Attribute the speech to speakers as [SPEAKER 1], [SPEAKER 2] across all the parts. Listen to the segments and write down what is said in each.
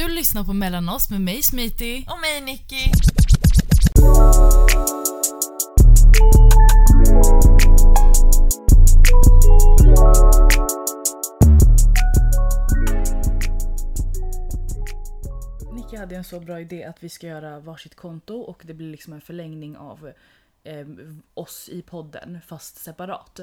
[SPEAKER 1] Du lyssnar på Mellan oss med mig Smiti.
[SPEAKER 2] Och mig Nicky.
[SPEAKER 3] Nicky hade en så bra idé att vi ska göra varsitt konto och det blir liksom en förlängning av eh, oss i podden fast separat.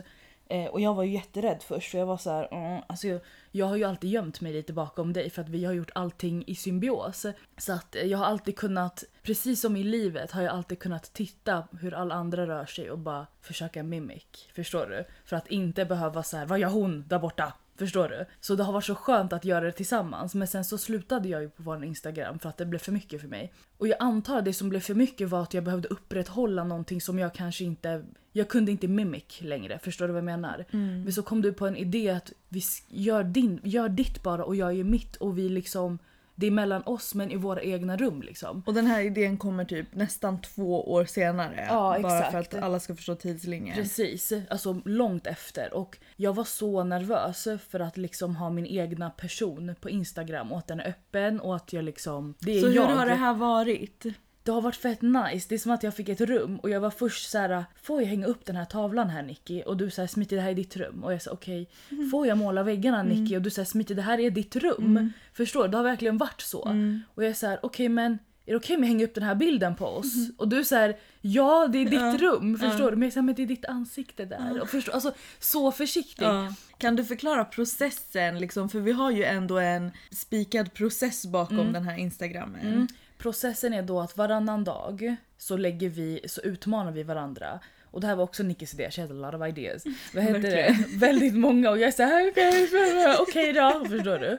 [SPEAKER 3] Eh, och jag var ju jätterädd först för jag var så här, "Mm." alltså jag, jag har ju alltid gömt mig lite bakom dig för att vi har gjort allting i symbios. Så att eh, jag har alltid kunnat, precis som i livet, har jag alltid kunnat titta hur alla andra rör sig och bara försöka mimic. Förstår du? För att inte behöva så här, vad gör hon där borta? Förstår du? Så det har varit så skönt att göra det tillsammans. Men sen så slutade jag ju på vår Instagram för att det blev för mycket för mig. Och jag antar att det som blev för mycket var att jag behövde upprätthålla någonting som jag kanske inte... Jag kunde inte mimic längre, förstår du vad jag menar? Men så kom du på en idé att vi gör, din, gör ditt bara och jag gör mitt och vi liksom... Det är mellan oss men i våra egna rum liksom.
[SPEAKER 2] Och den här idén kommer typ nästan två år senare.
[SPEAKER 3] Ja,
[SPEAKER 2] Bara
[SPEAKER 3] exakt.
[SPEAKER 2] för att alla ska förstå tidslinjen.
[SPEAKER 3] Precis, alltså långt efter. Och jag var så nervös för att liksom ha min egna person på Instagram och att den är öppen och att jag liksom... Det är
[SPEAKER 2] Så hur
[SPEAKER 3] jag.
[SPEAKER 2] har det här varit?
[SPEAKER 3] Det har varit fett nice. Det är som att jag fick ett rum och jag var först så här: får jag hänga upp den här tavlan här Nicky? Och du säger Smiti det här är ditt rum. Och jag sa okej. Får jag måla väggarna Nicky? Och du säger Smiti det här är ditt rum. Förstår du? Det har verkligen varit så. Och jag säger okej men är det okej om jag hänger upp den här bilden på oss? Och du säger ja det är ditt rum. Förstår du? Men jag säger men det är ditt ansikte där. Och förstår, alltså så försiktig.
[SPEAKER 2] Ja. Kan du förklara processen? Liksom, för vi har ju ändå en spikad process bakom den här instagrammen.
[SPEAKER 3] Mm. Processen är då att varannan dag så lägger vi, så utmanar vi varandra. Och det här var också Nickis idé, she has a lot of ideas. Vad heter det? Väldigt många och jag är såhär okej okej då, förstår du?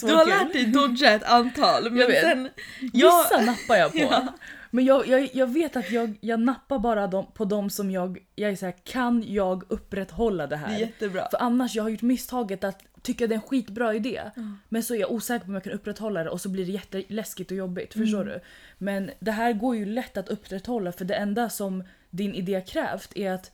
[SPEAKER 3] Så
[SPEAKER 2] Du har
[SPEAKER 3] kul.
[SPEAKER 2] lärt dig dodga ett antal men
[SPEAKER 3] Jag vet.
[SPEAKER 2] sen...
[SPEAKER 3] Vissa nappar jag på.
[SPEAKER 2] Ja.
[SPEAKER 3] Men jag, jag, jag vet att jag, jag nappar bara dem, på de som jag, jag är såhär, kan jag upprätthålla det
[SPEAKER 2] Det
[SPEAKER 3] här?
[SPEAKER 2] är jättebra.
[SPEAKER 3] För annars jag har gjort misstaget att tycka det är en skitbra idé. Men så är jag osäker på om jag kan upprätthålla det och så blir det jätteläskigt och jobbigt. Förstår
[SPEAKER 2] Mm.
[SPEAKER 3] du? Men det här går ju lätt att upprätthålla för det enda som din idé krävt är att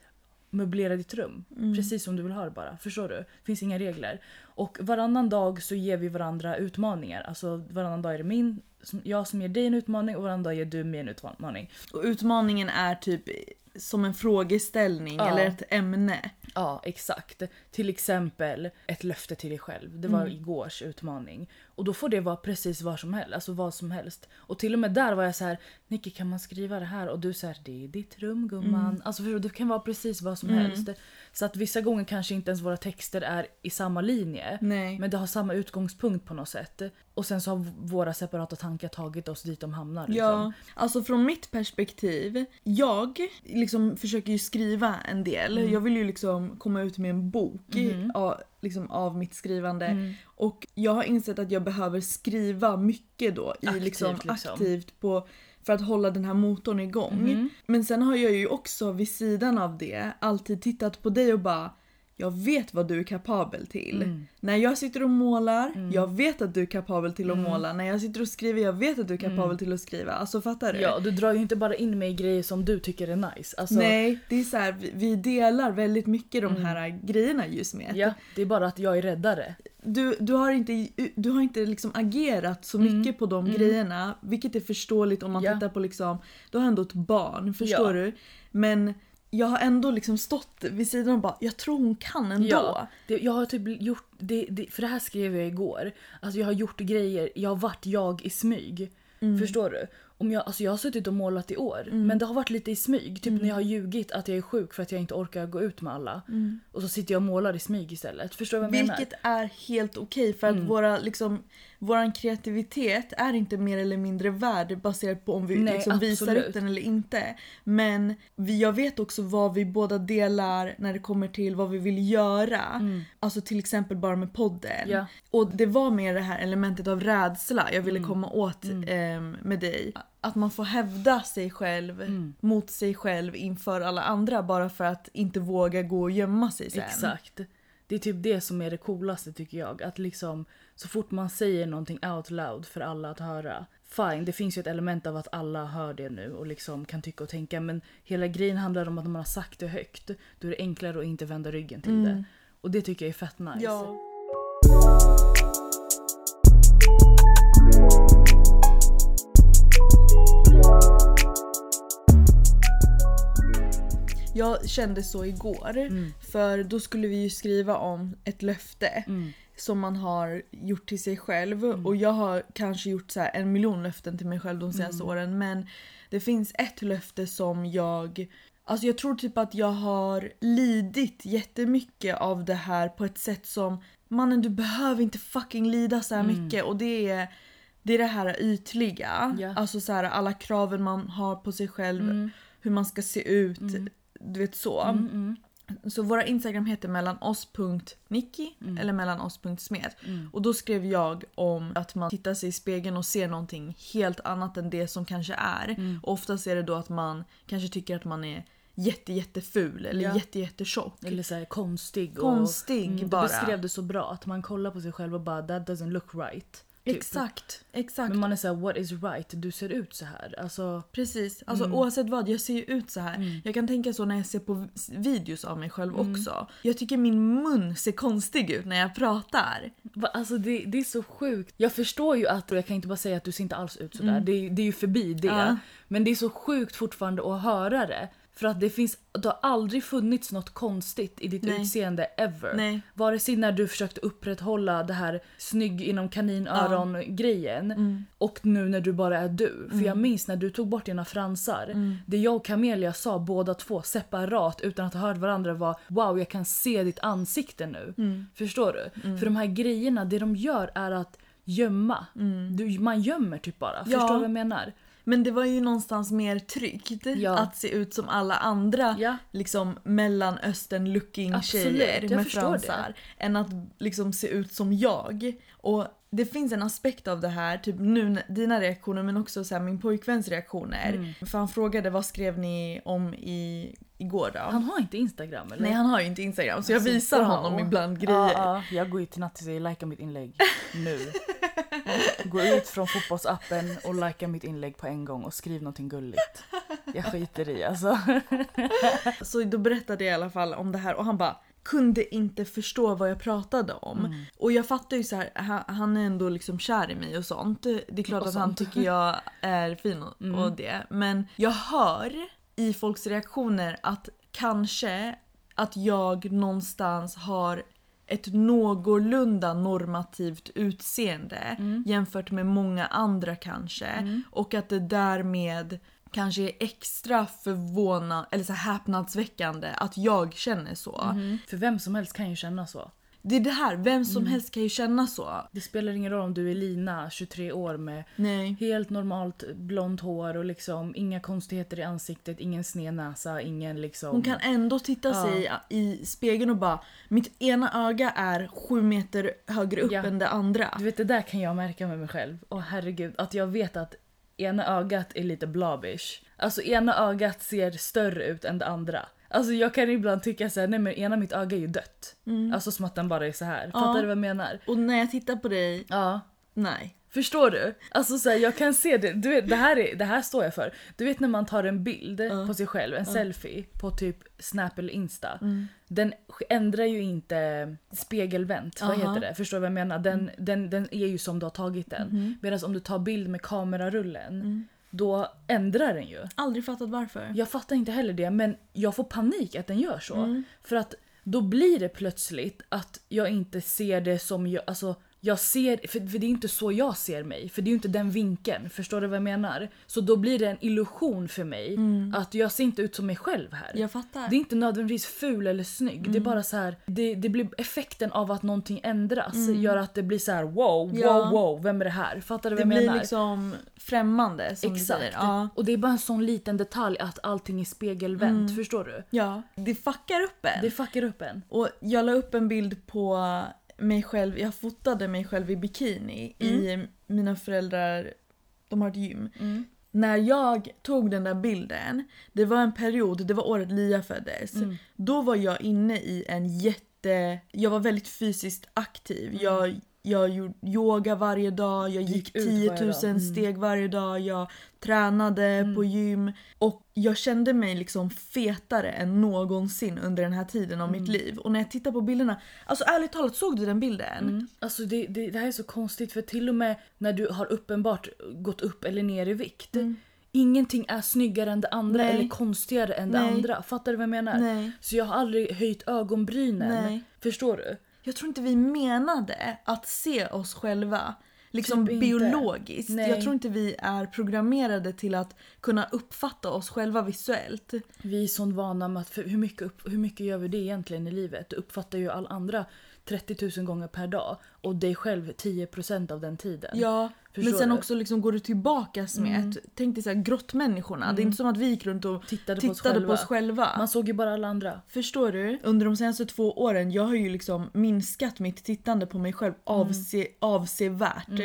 [SPEAKER 3] möblera ditt rum.
[SPEAKER 2] Mm.
[SPEAKER 3] Precis som du vill ha det bara. Förstår du? Det finns inga regler. Och varannan dag så ger vi varandra utmaningar. Alltså varannan dag är det min, jag som ger dig en utmaning och varannan dag ger du mig en utmaning.
[SPEAKER 2] Och utmaningen är typ som en frågeställning
[SPEAKER 3] Ja.
[SPEAKER 2] eller ett ämne.
[SPEAKER 3] Ja, exakt. Till exempel ett löfte till dig själv. Det var
[SPEAKER 2] Mm.
[SPEAKER 3] igårs utmaning. Och då får det vara precis vad som helst. Alltså vad som helst. Och till och med där var jag så här, Nicky kan man skriva det här? Och du säger det är ditt rum gumman.
[SPEAKER 2] Mm.
[SPEAKER 3] Alltså du, det kan vara precis vad som helst. Så att vissa gånger kanske inte ens våra texter är i samma linje.
[SPEAKER 2] Nej.
[SPEAKER 3] Men det har samma utgångspunkt på något sätt. Och sen så har våra separata tankar tagit oss dit de hamnar. Liksom.
[SPEAKER 2] Ja, alltså från mitt perspektiv. Jag liksom försöker ju skriva en del.
[SPEAKER 3] Mm.
[SPEAKER 2] Jag vill ju liksom komma ut med en bok
[SPEAKER 3] Mm-hmm.
[SPEAKER 2] av, liksom av mitt skrivande. Och jag har insett att jag behöver skriva mycket då. I
[SPEAKER 3] Aktivt,
[SPEAKER 2] liksom,
[SPEAKER 3] liksom.
[SPEAKER 2] aktivt på, för att hålla den här motorn igång.
[SPEAKER 3] Mm-hmm.
[SPEAKER 2] Men sen har jag ju också vid sidan av det alltid tittat på dig och bara jag vet vad du är kapabel till.
[SPEAKER 3] Mm.
[SPEAKER 2] När jag sitter och målar, jag vet att du är kapabel till att måla. När jag sitter och skriver, jag vet att du är kapabel till att skriva. Alltså fattar du?
[SPEAKER 3] Ja, du drar ju inte bara in mig i grejer som du tycker är nice. Alltså,
[SPEAKER 2] Nej, det är så här, vi, vi delar väldigt mycket de här grejerna just med.
[SPEAKER 3] Ja, det är bara att jag är räddare.
[SPEAKER 2] Du, du har inte, du har inte liksom agerat så mycket på de grejerna, vilket är förståeligt om man
[SPEAKER 3] Ja.
[SPEAKER 2] tittar på liksom, du har ändå ett barn, förstår
[SPEAKER 3] Ja.
[SPEAKER 2] du? Men jag har ändå liksom stått vid sidan och bara, jag tror hon kan ändå.
[SPEAKER 3] Ja, det, jag har typ gjort, det, det, för det här skrev jag igår. Alltså jag har gjort grejer, jag har varit jag i smyg. Förstår du? Om jag, alltså jag har suttit och målat i år, men det har varit lite i smyg. Typ när jag har ljugit att jag är sjuk för att jag inte orkar gå ut med alla. Och så sitter jag och målar i smyg istället. Förstår du vad jag menar?
[SPEAKER 2] Vilket är helt okej för att våra, liksom, våran kreativitet är inte mer eller mindre värd baserat på om vi
[SPEAKER 3] Nej,
[SPEAKER 2] liksom visar upp den eller inte. Men vi, jag vet också vad vi båda delar när det kommer till vad vi vill göra. Alltså till exempel bara med podden.
[SPEAKER 3] Ja.
[SPEAKER 2] Och det var mer det här elementet av rädsla jag ville komma åt ehm, med dig. Att man får hävda sig själv mot sig själv inför alla andra bara för att inte våga gå och gömma sig sen.
[SPEAKER 3] Exakt. Det är typ det som är det coolaste tycker jag. Att liksom så fort man säger någonting out loud för alla att höra. Fine, det finns ju ett element av att alla hör det nu och liksom kan tycka och tänka. Men hela grejen handlar om att när man har sagt det högt då är det enklare att inte vända ryggen till det. Och det tycker jag är fett nice.
[SPEAKER 2] Ja. Jag kände så igår.
[SPEAKER 3] Mm.
[SPEAKER 2] För då skulle vi ju skriva om ett löfte.
[SPEAKER 3] Mm.
[SPEAKER 2] Som man har gjort till sig själv. Och jag har kanske gjort så en miljon löften till mig själv de senaste åren. Men det finns ett löfte som jag... Alltså jag tror typ att jag har lidit jättemycket av det här på ett sätt som... Mannen du behöver inte fucking lida så här mycket. Och det är... Det är det här ytliga.
[SPEAKER 3] Ja.
[SPEAKER 2] Alltså så här, alla kraven man har på sig själv. Hur man ska se ut. Du vet så.
[SPEAKER 3] Mm,
[SPEAKER 2] Så våra Instagram heter mellanoss.nicky
[SPEAKER 3] Mm.
[SPEAKER 2] eller mellanoss.smed. Och då skrev jag om att man tittar sig i spegeln och ser någonting helt annat än det som kanske är.
[SPEAKER 3] Mm.
[SPEAKER 2] Och oftast är det då att man kanske tycker att man är jätte jätteful eller
[SPEAKER 3] Ja.
[SPEAKER 2] jätte jättetjock.
[SPEAKER 3] Eller så här konstig.
[SPEAKER 2] Konstig
[SPEAKER 3] och, Du
[SPEAKER 2] bara.
[SPEAKER 3] beskrev det så bra. Att man kollar på sig själv och bara that doesn't look right. Typ.
[SPEAKER 2] Exakt, exakt.
[SPEAKER 3] Men man är såhär what is right? Du ser ut så här. Alltså,
[SPEAKER 2] Precis, alltså
[SPEAKER 3] Mm.
[SPEAKER 2] oavsett vad, jag ser ju ut så här. Jag kan tänka så när jag ser på videos av mig själv
[SPEAKER 3] Mm.
[SPEAKER 2] också. Jag tycker min mun ser konstig ut när jag pratar.
[SPEAKER 3] alltså det, det är så sjukt. Jag förstår ju att, jag kan inte bara säga att du ser inte alls ut sådär. Det, det är ju förbi det.
[SPEAKER 2] Ja.
[SPEAKER 3] Men det är så sjukt fortfarande att höra det. För att det finns, det har aldrig funnits något konstigt i ditt
[SPEAKER 2] Nej.
[SPEAKER 3] utseende ever.
[SPEAKER 2] Nej.
[SPEAKER 3] Vare sig när du försökte upprätthålla det här snygg inom kaninöron grejen
[SPEAKER 2] Mm.
[SPEAKER 3] och nu när du bara är du. För jag minns när du tog bort dina fransar.
[SPEAKER 2] Mm.
[SPEAKER 3] Det jag och Camelia sa båda två separat utan att ha hört varandra var wow jag kan se ditt ansikte nu.
[SPEAKER 2] Mm.
[SPEAKER 3] Förstår du? För de här grejerna, det de gör är att gömma. Du, man gömmer typ bara.
[SPEAKER 2] Mm. Ja.
[SPEAKER 3] Förstår du vad jag menar?
[SPEAKER 2] Men det var ju någonstans mer tryggt
[SPEAKER 3] Ja.
[SPEAKER 2] att se ut som alla andra
[SPEAKER 3] Ja.
[SPEAKER 2] liksom mellanöstern looking
[SPEAKER 3] Absolut,
[SPEAKER 2] tjejer
[SPEAKER 3] jag
[SPEAKER 2] med fransar. Än att liksom se ut som jag. Och det finns en aspekt av det här, typ nu dina reaktioner men också så här, min pojkväns reaktioner.
[SPEAKER 3] Mm.
[SPEAKER 2] För han frågade vad skrev ni om i, igår då?
[SPEAKER 3] Han har inte Instagram eller?
[SPEAKER 2] Nej han har ju inte Instagram så jag
[SPEAKER 3] Alltså,
[SPEAKER 2] visar honom ibland grejer.
[SPEAKER 3] Ja, ja. Jag går ju till Natti och likea mitt inlägg nu. Gå ut från fotbollsappen och likea mitt inlägg på en gång och skriv någonting gulligt. Jag skiter i alltså.
[SPEAKER 2] Så då berättade jag i alla fall om det här och han bara kunde inte förstå vad jag pratade om.
[SPEAKER 3] Mm.
[SPEAKER 2] Och jag fattar ju så här, han, är ändå liksom kär i mig och sånt. Det är klart
[SPEAKER 3] Och
[SPEAKER 2] att han tycker jag är fin och,
[SPEAKER 3] Mm.
[SPEAKER 2] och det. Men jag hör i folks reaktioner att kanske att jag någonstans har ett någorlunda normativt utseende
[SPEAKER 3] Mm.
[SPEAKER 2] jämfört med många andra kanske. Och att det därmed kanske är extra förvånad eller så häpnadsväckande att jag känner så.
[SPEAKER 3] Mm. För vem som helst kan ju känna så.
[SPEAKER 2] Det är det här, vem som
[SPEAKER 3] Mm.
[SPEAKER 2] helst kan ju känna så.
[SPEAKER 3] Det spelar ingen roll om du är Lina, 23 år med
[SPEAKER 2] Nej.
[SPEAKER 3] helt normalt blont hår och liksom inga konstigheter i ansiktet, ingen sned näsa, ingen liksom...
[SPEAKER 2] Hon kan ändå titta
[SPEAKER 3] Ja.
[SPEAKER 2] sig i spegeln och bara mitt ena öga är sju meter högre upp
[SPEAKER 3] Ja.
[SPEAKER 2] än det andra.
[SPEAKER 3] Du vet det där kan jag märka med mig själv. Åh herregud, att jag vet att ena ögat är lite blobbish. Alltså ena ögat ser större ut än det andra. Alltså jag kan ibland tycka såhär, nej men ena mitt öga är ju dött. Alltså som att den bara är så här. Fattar
[SPEAKER 2] Ja.
[SPEAKER 3] du vad jag menar?
[SPEAKER 2] Och när jag tittar på dig,
[SPEAKER 3] Ja.
[SPEAKER 2] nej.
[SPEAKER 3] Förstår du? Alltså så här, jag kan se det. Du vet, det, här är, det här står jag för. Du vet när man tar en bild på sig själv, en selfie på typ Snap eller Insta. Den ändrar ju inte spegelvänt, vad
[SPEAKER 2] Aha.
[SPEAKER 3] heter det? Förstår du vad jag menar? Den, den, den är ju som du har tagit den. Medan om du tar bild med kamerarullen, då ändrar den ju.
[SPEAKER 2] Aldrig fattat varför.
[SPEAKER 3] Jag fattar inte heller det men jag får panik att den gör så. För att då blir det plötsligt att jag inte ser det som jag, alltså jag ser, för, för det är inte så jag ser mig. För det är ju inte den vinkeln. Förstår du vad jag menar? Så då blir det en illusion för mig att jag ser inte ut som mig själv här.
[SPEAKER 2] Jag fattar.
[SPEAKER 3] Det är inte nödvändigtvis ful eller snygg. Det är bara så här, det, det blir effekten av att någonting ändras gör att det blir så här: wow, wow,
[SPEAKER 2] Ja.
[SPEAKER 3] wow, vem är det här? Fattar du vad
[SPEAKER 2] det
[SPEAKER 3] jag
[SPEAKER 2] blir
[SPEAKER 3] menar?
[SPEAKER 2] liksom främmande som
[SPEAKER 3] Exakt.
[SPEAKER 2] Ja.
[SPEAKER 3] Och det är bara en sån liten detalj att allting är spegelvänt. Förstår du?
[SPEAKER 2] ja. Det fuckar upp en.
[SPEAKER 3] Det fuckar upp en.
[SPEAKER 2] Och jag la upp en bild på mig själv, jag fotade mig själv i bikini i mina föräldrar, de har ett gym. När jag tog den där bilden, det var en period, det var året Lia föddes. Då var jag inne i en jätte, jag var väldigt fysiskt aktiv. Jag, jag gjorde yoga varje dag, jag gick,
[SPEAKER 3] gick ut
[SPEAKER 2] 10
[SPEAKER 3] varje
[SPEAKER 2] 000
[SPEAKER 3] dag. Mm.
[SPEAKER 2] steg varje dag, jag tränade på gym. Och jag kände mig liksom fetare än någonsin under den här tiden av mitt liv. Och när jag tittar på bilderna, alltså ärligt talat såg du den bilden?
[SPEAKER 3] Alltså det, det, det här är så konstigt för till och med när du har uppenbart gått upp eller ner i vikt. ingenting är snyggare än det andra
[SPEAKER 2] Nej.
[SPEAKER 3] eller konstigare än det
[SPEAKER 2] Nej.
[SPEAKER 3] andra. Fattar du vad jag menar?
[SPEAKER 2] Nej.
[SPEAKER 3] Så jag har aldrig höjt ögonbrynen.
[SPEAKER 2] Nej.
[SPEAKER 3] Förstår du?
[SPEAKER 2] Jag tror inte vi menade att se oss själva liksom
[SPEAKER 3] Typ
[SPEAKER 2] biologiskt. Jag tror inte vi är programmerade till att kunna uppfatta oss själva visuellt.
[SPEAKER 3] Vi är sånt vana med att hur, mycket upp, hur mycket gör vi det egentligen i livet? Du uppfattar ju all andra 30 000 gånger per dag och dig själv 10% av den tiden.
[SPEAKER 2] Ja,
[SPEAKER 3] Förstår
[SPEAKER 2] men sen
[SPEAKER 3] du?
[SPEAKER 2] också liksom går du tillbaka med
[SPEAKER 3] Mm.
[SPEAKER 2] tänk dig så här, grottmänniskorna. Det är inte som att vi gick runt och
[SPEAKER 3] Tittade, på, oss
[SPEAKER 2] tittade på oss själva.
[SPEAKER 3] Man såg ju bara alla andra.
[SPEAKER 2] Förstår du? Under de senaste två åren, jag har ju liksom minskat mitt tittande på mig själv avse, avsevärt.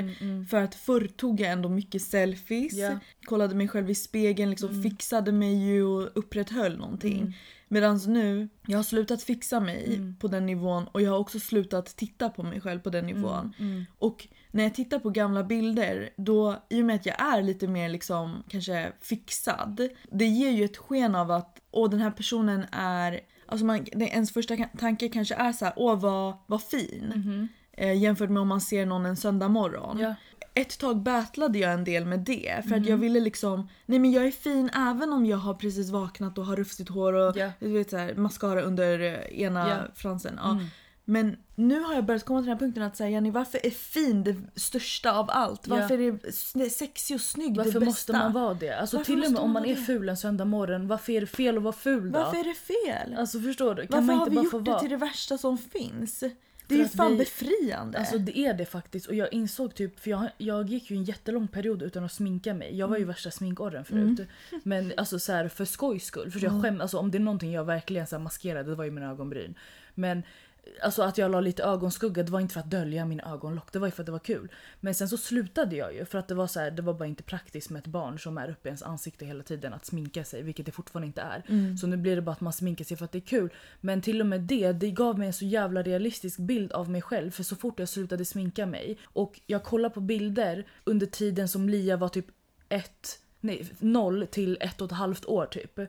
[SPEAKER 2] För att förr tog jag ändå mycket selfies,
[SPEAKER 3] Ja.
[SPEAKER 2] kollade mig själv i spegeln, liksom fixade mig ju och upprätthöll någonting. Medan nu, jag har slutat fixa mig på den nivån och jag har också slutat titta på mig själv på den nivån. Och när jag tittar på gamla bilder, då i och med att jag är lite mer liksom kanske fixad, det ger ju ett sken av att åh den här personen är, alltså man, ens första tanke kanske är så här, åh vad, vad fin. Eh, jämfört med om man ser någon en söndag morgon.
[SPEAKER 3] Ja.
[SPEAKER 2] Ett tag battlade jag en del med det för att jag ville liksom, nej men jag är fin även om jag har precis vaknat och har rufsigt hår och
[SPEAKER 3] Ja.
[SPEAKER 2] du vet så här, mascara under eh, ena
[SPEAKER 3] Ja.
[SPEAKER 2] fransen. Ja. Men nu har jag börjat komma till den här punkten att säga Jenny varför är fin det största av allt?
[SPEAKER 3] Ja.
[SPEAKER 2] Varför är det sn- sexig och snygg det
[SPEAKER 3] Varför
[SPEAKER 2] bästa?
[SPEAKER 3] måste man vara det? Alltså
[SPEAKER 2] Varför
[SPEAKER 3] till och med om
[SPEAKER 2] man vara
[SPEAKER 3] är
[SPEAKER 2] det?
[SPEAKER 3] ful en söndag morgon, varför är det fel att vara ful då?
[SPEAKER 2] Varför är det fel?
[SPEAKER 3] Alltså förstår du? Kan
[SPEAKER 2] varför
[SPEAKER 3] man
[SPEAKER 2] har
[SPEAKER 3] inte
[SPEAKER 2] vi
[SPEAKER 3] bara
[SPEAKER 2] gjort det
[SPEAKER 3] vara?
[SPEAKER 2] till det värsta som finns? Det är ju fan
[SPEAKER 3] vi-
[SPEAKER 2] befriande.
[SPEAKER 3] Alltså det är det faktiskt och jag insåg typ, för jag, jag gick ju en jättelång period utan att sminka mig. Jag var ju
[SPEAKER 2] Mm.
[SPEAKER 3] värsta sminkorren förut. Men alltså så här, för skojs skull. För jag skäm, alltså, om det är någonting jag verkligen så maskerade det var ju mina ögonbryn. Men Alltså att jag la lite ögonskugga det var inte för att dölja min ögonlock, det var ju för att det var kul. Men sen så slutade jag ju för att det var så här, det var bara inte praktiskt med ett barn som är uppe i ens ansikte hela tiden att sminka sig, vilket det fortfarande inte är.
[SPEAKER 2] Mm.
[SPEAKER 3] Så nu blir det bara att man sminkar sig för att det är kul. Men till och med det, det gav mig en så jävla realistisk bild av mig själv för så fort jag slutade sminka mig och jag kollar på bilder under tiden som Lia var typ ett, nej, noll till ett och ett halvt år typ.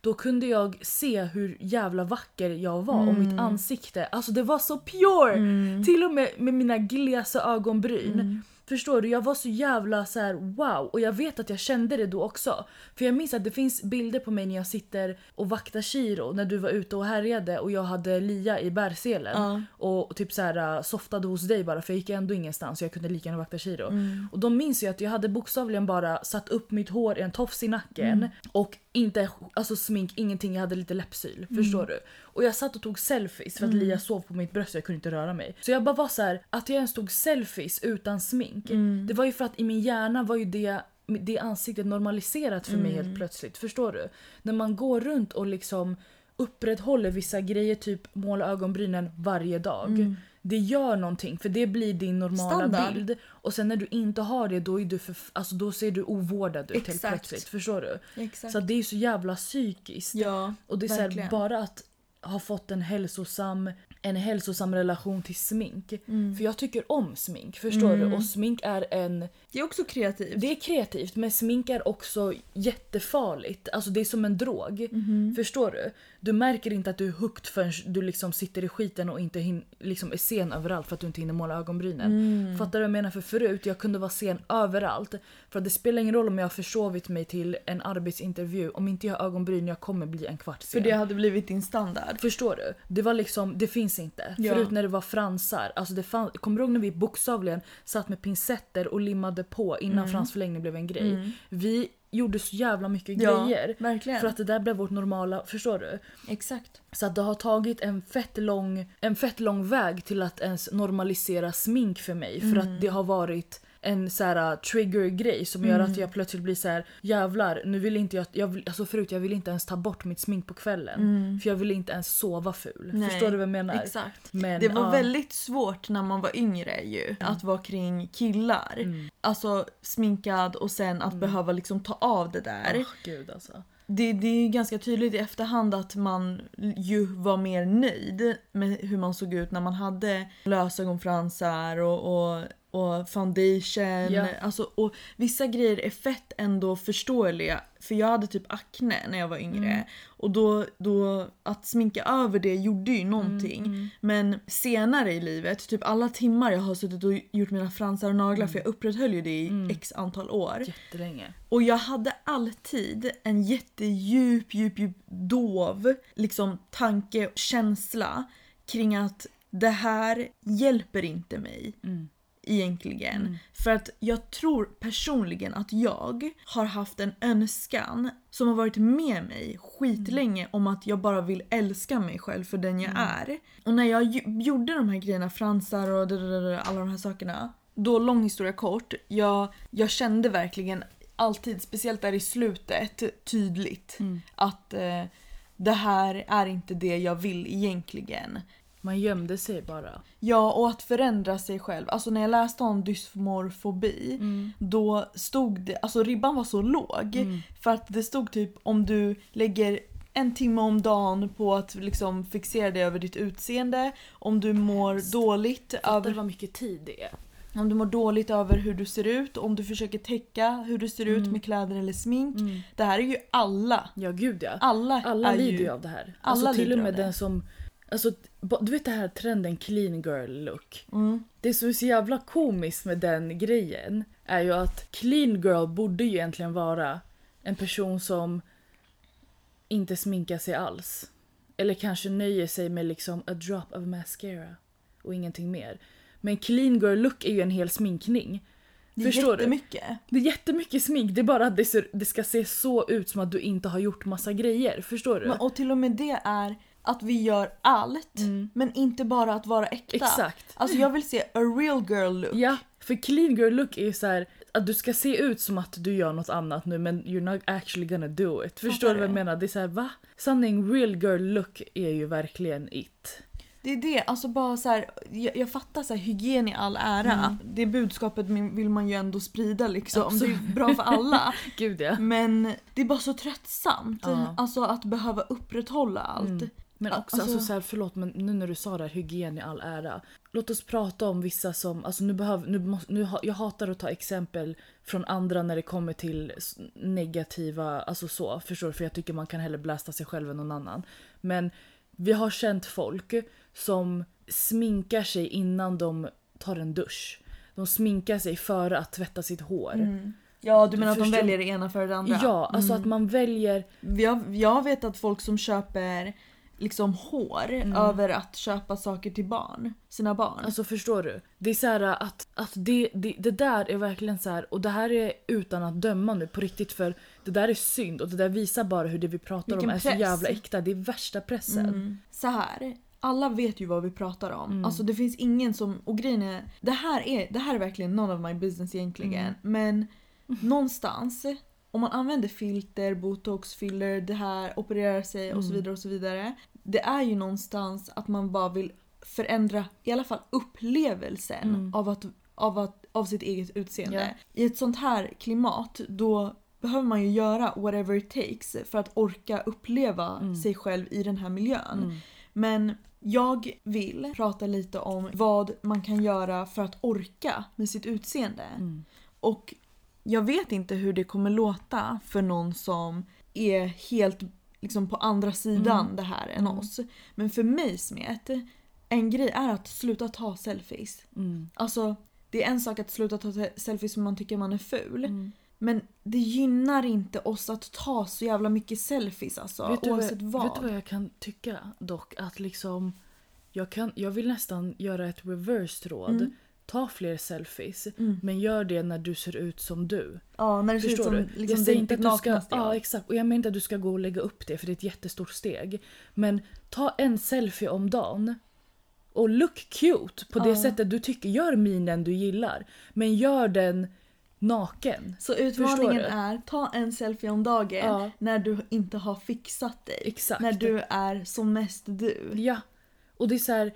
[SPEAKER 3] Då kunde jag se hur jävla vacker jag var och mitt ansikte. Alltså det var så pure! Till och med med mina glesa ögonbryn. Förstår du? Jag var så jävla så här: wow och jag vet att jag kände det då också. För jag minns att det finns bilder på mig när jag sitter och vaktar Shiro när du var ute och härjade och jag hade Lia i bärselen.
[SPEAKER 2] Ja.
[SPEAKER 3] Och typ så här äh, softade hos dig bara för jag gick ändå ingenstans så jag kunde lika gärna vakta Shiro. Och då minns jag att jag hade bokstavligen bara satt upp mitt hår i en tofs i nacken och inte alltså smink, ingenting, jag hade lite läppsyl. Förstår du? Och jag satt och tog selfies för att Lia sov på mitt bröst och jag kunde inte röra mig. Så jag bara var så här, att jag ens tog selfies utan smink. Det var ju för att i min hjärna var ju det det ansiktet normaliserat för mig helt plötsligt. Förstår du? När man går runt och liksom upprätthåller vissa grejer, typ måla ögonbrynen varje dag. Det gör någonting för det blir din normala
[SPEAKER 2] Standard.
[SPEAKER 3] bild. Och sen när du inte har det då, är du för, alltså, då ser du ovårdad ut helt plötsligt. Förstår du?
[SPEAKER 2] Exakt.
[SPEAKER 3] Så det är så jävla psykiskt.
[SPEAKER 2] ja,
[SPEAKER 3] Och det är så här, bara att ha fått en hälsosam, en hälsosam relation till smink.
[SPEAKER 2] Mm.
[SPEAKER 3] För jag tycker om smink, förstår du? Och smink är en...
[SPEAKER 2] Det är också kreativt.
[SPEAKER 3] Det är kreativt men smink är också jättefarligt. Alltså det är som en drog.
[SPEAKER 2] Mhm.
[SPEAKER 3] Förstår du? Du märker inte att du är hooked förrän du liksom sitter i skiten och inte hin- liksom är sen överallt för att du inte hinner måla ögonbrynen.
[SPEAKER 2] Mm.
[SPEAKER 3] Fattar du vad jag menar? För förut jag kunde vara sen överallt. För att det spelar ingen roll om jag har försovit mig till en arbetsintervju. Om inte jag har ögonbryn jag kommer bli en kvart sen.
[SPEAKER 2] För det hade blivit din standard.
[SPEAKER 3] Förstår du? Det var liksom, det finns inte.
[SPEAKER 2] Ja.
[SPEAKER 3] Förut när det var fransar. Alltså det fann, kommer du ihåg när vi bokstavligen satt med pincetter och limmade på innan
[SPEAKER 2] Mm.
[SPEAKER 3] fransförlängning blev en grej? Vi gjorde så jävla mycket
[SPEAKER 2] Ja,
[SPEAKER 3] grejer.
[SPEAKER 2] verkligen.
[SPEAKER 3] För att det där blev vårt normala, förstår du?
[SPEAKER 2] Exakt.
[SPEAKER 3] Så att det har tagit en fett lång, en fett lång väg till att ens normalisera smink för mig. För
[SPEAKER 2] Mm.
[SPEAKER 3] att det har varit en så här uh, trigger-grej som gör
[SPEAKER 2] Mm.
[SPEAKER 3] att jag plötsligt blir så här: jävlar nu vill inte jag, jag vill, alltså förut jag vill inte ens ta bort mitt smink på kvällen. För jag vill inte ens sova ful.
[SPEAKER 2] Mm. Nej,
[SPEAKER 3] Förstår du vad jag menar?
[SPEAKER 2] Exakt.
[SPEAKER 3] Men,
[SPEAKER 2] Det var
[SPEAKER 3] ja.
[SPEAKER 2] väldigt svårt när man var yngre ju. Att vara kring killar.
[SPEAKER 3] Mm.
[SPEAKER 2] Alltså sminkad och sen att behöva liksom ta av det där.
[SPEAKER 3] Åh, gud alltså.
[SPEAKER 2] Det, det är ju ganska tydligt i efterhand att man ju var mer nöjd med hur man såg ut när man hade lösögonfransar och, och och foundation.
[SPEAKER 3] Ja.
[SPEAKER 2] Alltså, och vissa grejer är fett ändå förståeliga. För jag hade typ akne när jag var yngre.
[SPEAKER 3] Mm.
[SPEAKER 2] Och då, då att sminka över det gjorde ju någonting.
[SPEAKER 3] Mm,
[SPEAKER 2] Men senare i livet, typ alla timmar jag har suttit och gjort mina fransar och naglar för jag upprätthöll ju det i
[SPEAKER 3] Mm.
[SPEAKER 2] x antal år.
[SPEAKER 3] Jättelänge.
[SPEAKER 2] Och jag hade alltid en jättedjup, djup, djup dov liksom tanke och känsla kring att det här hjälper inte mig
[SPEAKER 3] Mm.
[SPEAKER 2] egentligen. För att jag tror personligen att jag har haft en önskan som har varit med mig skitlänge om att jag bara vill älska mig själv för den jag är. Och när jag gjorde de här grejerna, fransar och alla de här sakerna. Då, lång historia kort, jag, jag kände verkligen alltid, speciellt där i slutet, tydligt att eh, det här är inte det jag vill egentligen.
[SPEAKER 3] Man gömde sig bara.
[SPEAKER 2] Ja, och att förändra sig själv. Alltså när jag läste om dysmorfobi,
[SPEAKER 3] Mm.
[SPEAKER 2] då stod det, alltså ribban var så låg. För att det stod typ om du lägger en timme om dagen på att liksom fixera dig över ditt utseende, om du mår dåligt
[SPEAKER 3] Fattar
[SPEAKER 2] över,
[SPEAKER 3] vad mycket tid det är.
[SPEAKER 2] om du mår dåligt över hur du ser ut, om du försöker täcka hur du ser ut med kläder eller smink. Det här är ju alla.
[SPEAKER 3] Ja gud ja.
[SPEAKER 2] Alla,
[SPEAKER 3] Alla lider
[SPEAKER 2] ju...
[SPEAKER 3] av det här.
[SPEAKER 2] alla
[SPEAKER 3] alltså till och med den som... Alltså, du vet det här trenden clean girl look.
[SPEAKER 2] Mm.
[SPEAKER 3] Det som är så jävla komiskt med den grejen är ju att clean girl borde ju egentligen vara en person som inte sminkar sig alls. Eller kanske nöjer sig med liksom a drop of mascara och ingenting mer. Men clean girl look är ju en hel sminkning.
[SPEAKER 2] Det är
[SPEAKER 3] Förstår du?
[SPEAKER 2] jättemycket.
[SPEAKER 3] Det är jättemycket smink, det är bara att det, ser, det ska se så ut som att du inte har gjort massa grejer. Förstår du?
[SPEAKER 2] Men, och till och med det är att vi gör allt, men inte bara att vara äkta.
[SPEAKER 3] Mm. Exakt.
[SPEAKER 2] Alltså jag vill se a real girl look.
[SPEAKER 3] Ja, för clean girl look är ju så här att du ska se ut som att du gör något annat nu men you're not actually gonna do it. Förstår du vad jag menar? Det är så här, va? Sanning real girl look är ju verkligen it.
[SPEAKER 2] Det är det, alltså bara så här, jag, jag fattar så här, hygien i all ära.
[SPEAKER 3] Mm.
[SPEAKER 2] Det budskapet vill man ju ändå sprida liksom.
[SPEAKER 3] Absolut.
[SPEAKER 2] Det är bra för alla.
[SPEAKER 3] Gud ja.
[SPEAKER 2] Men det är bara så tröttsamt.
[SPEAKER 3] Ja.
[SPEAKER 2] Alltså att behöva upprätthålla allt.
[SPEAKER 3] Mm. Men också,
[SPEAKER 2] Alltså-
[SPEAKER 3] alltså, så här, förlåt men nu när du sa det här, hygien i all ära. Låt oss prata om vissa som, alltså nu behöver, nu måste, nu, jag hatar att ta exempel från andra när det kommer till negativa, alltså så, förstår du? För jag tycker man kan hellre blästa sig själv än någon annan. Men vi har känt folk som sminkar sig innan de tar en dusch. De sminkar sig före att tvätta sitt hår.
[SPEAKER 2] Mm. Ja du menar att de väljer det ena för det andra?
[SPEAKER 3] Ja, alltså att man väljer
[SPEAKER 2] Jag, jag vet att folk som köper liksom hår
[SPEAKER 3] Mm.
[SPEAKER 2] över att köpa saker till barn. Sina barn.
[SPEAKER 3] Alltså förstår du? Det är så här att, att det, det, det där är verkligen så här och det här är utan att döma nu på riktigt för det där är synd och det där visar bara hur det vi pratar
[SPEAKER 2] Vilken
[SPEAKER 3] om är så
[SPEAKER 2] press.
[SPEAKER 3] jävla äkta. Det är värsta pressen.
[SPEAKER 2] Mm. Så här. Alla vet ju vad vi pratar om.
[SPEAKER 3] Mm.
[SPEAKER 2] Alltså det finns ingen som... Och grejen är, det här är, det här är verkligen none of my business egentligen.
[SPEAKER 3] Mm.
[SPEAKER 2] Men någonstans, om man använder filter, botox, filler, det här, opererar sig och så
[SPEAKER 3] Mm.
[SPEAKER 2] vidare och så vidare. Det är ju någonstans att man bara vill förändra i alla fall upplevelsen
[SPEAKER 3] Mm.
[SPEAKER 2] av, att, av, att, av sitt eget utseende.
[SPEAKER 3] Ja.
[SPEAKER 2] I ett sånt här klimat då behöver man ju göra whatever it takes för att orka uppleva
[SPEAKER 3] Mm.
[SPEAKER 2] sig själv i den här miljön.
[SPEAKER 3] Mm.
[SPEAKER 2] Men jag vill prata lite om vad man kan göra för att orka med sitt utseende.
[SPEAKER 3] Mm.
[SPEAKER 2] Och jag vet inte hur det kommer låta för någon som är helt liksom på andra sidan
[SPEAKER 3] Mm.
[SPEAKER 2] det här än
[SPEAKER 3] Mm.
[SPEAKER 2] oss. Men för mig Smet, en grej är att sluta ta selfies.
[SPEAKER 3] Mm.
[SPEAKER 2] Alltså, det är en sak att sluta ta selfies om man tycker man är ful.
[SPEAKER 3] Mm.
[SPEAKER 2] Men det gynnar inte oss att ta så jävla mycket selfies alltså.
[SPEAKER 3] Vet, du vad,
[SPEAKER 2] oavsett vad.
[SPEAKER 3] vet du vad jag kan tycka dock? Att liksom jag, kan, jag vill nästan göra ett reverse råd.
[SPEAKER 2] Mm.
[SPEAKER 3] Ta fler selfies.
[SPEAKER 2] Mm.
[SPEAKER 3] Men gör det när du ser ut som du.
[SPEAKER 2] Ja, när det ser ut
[SPEAKER 3] Förstår
[SPEAKER 2] som
[SPEAKER 3] du?
[SPEAKER 2] liksom,
[SPEAKER 3] jag säger inte att du ska... Ja, exakt. Och jag menar inte att du ska gå och lägga upp det för det är ett jättestort steg. Men ta en selfie om dagen. Och look cute på det
[SPEAKER 2] Ja.
[SPEAKER 3] sättet du tycker. Gör minen du gillar. Men gör den naken.
[SPEAKER 2] Så
[SPEAKER 3] Förstår
[SPEAKER 2] utmaningen
[SPEAKER 3] du?
[SPEAKER 2] är ta en selfie om dagen
[SPEAKER 3] Ja.
[SPEAKER 2] när du inte har fixat dig.
[SPEAKER 3] Exakt.
[SPEAKER 2] När du är som mest du.
[SPEAKER 3] Ja. Och det är så här...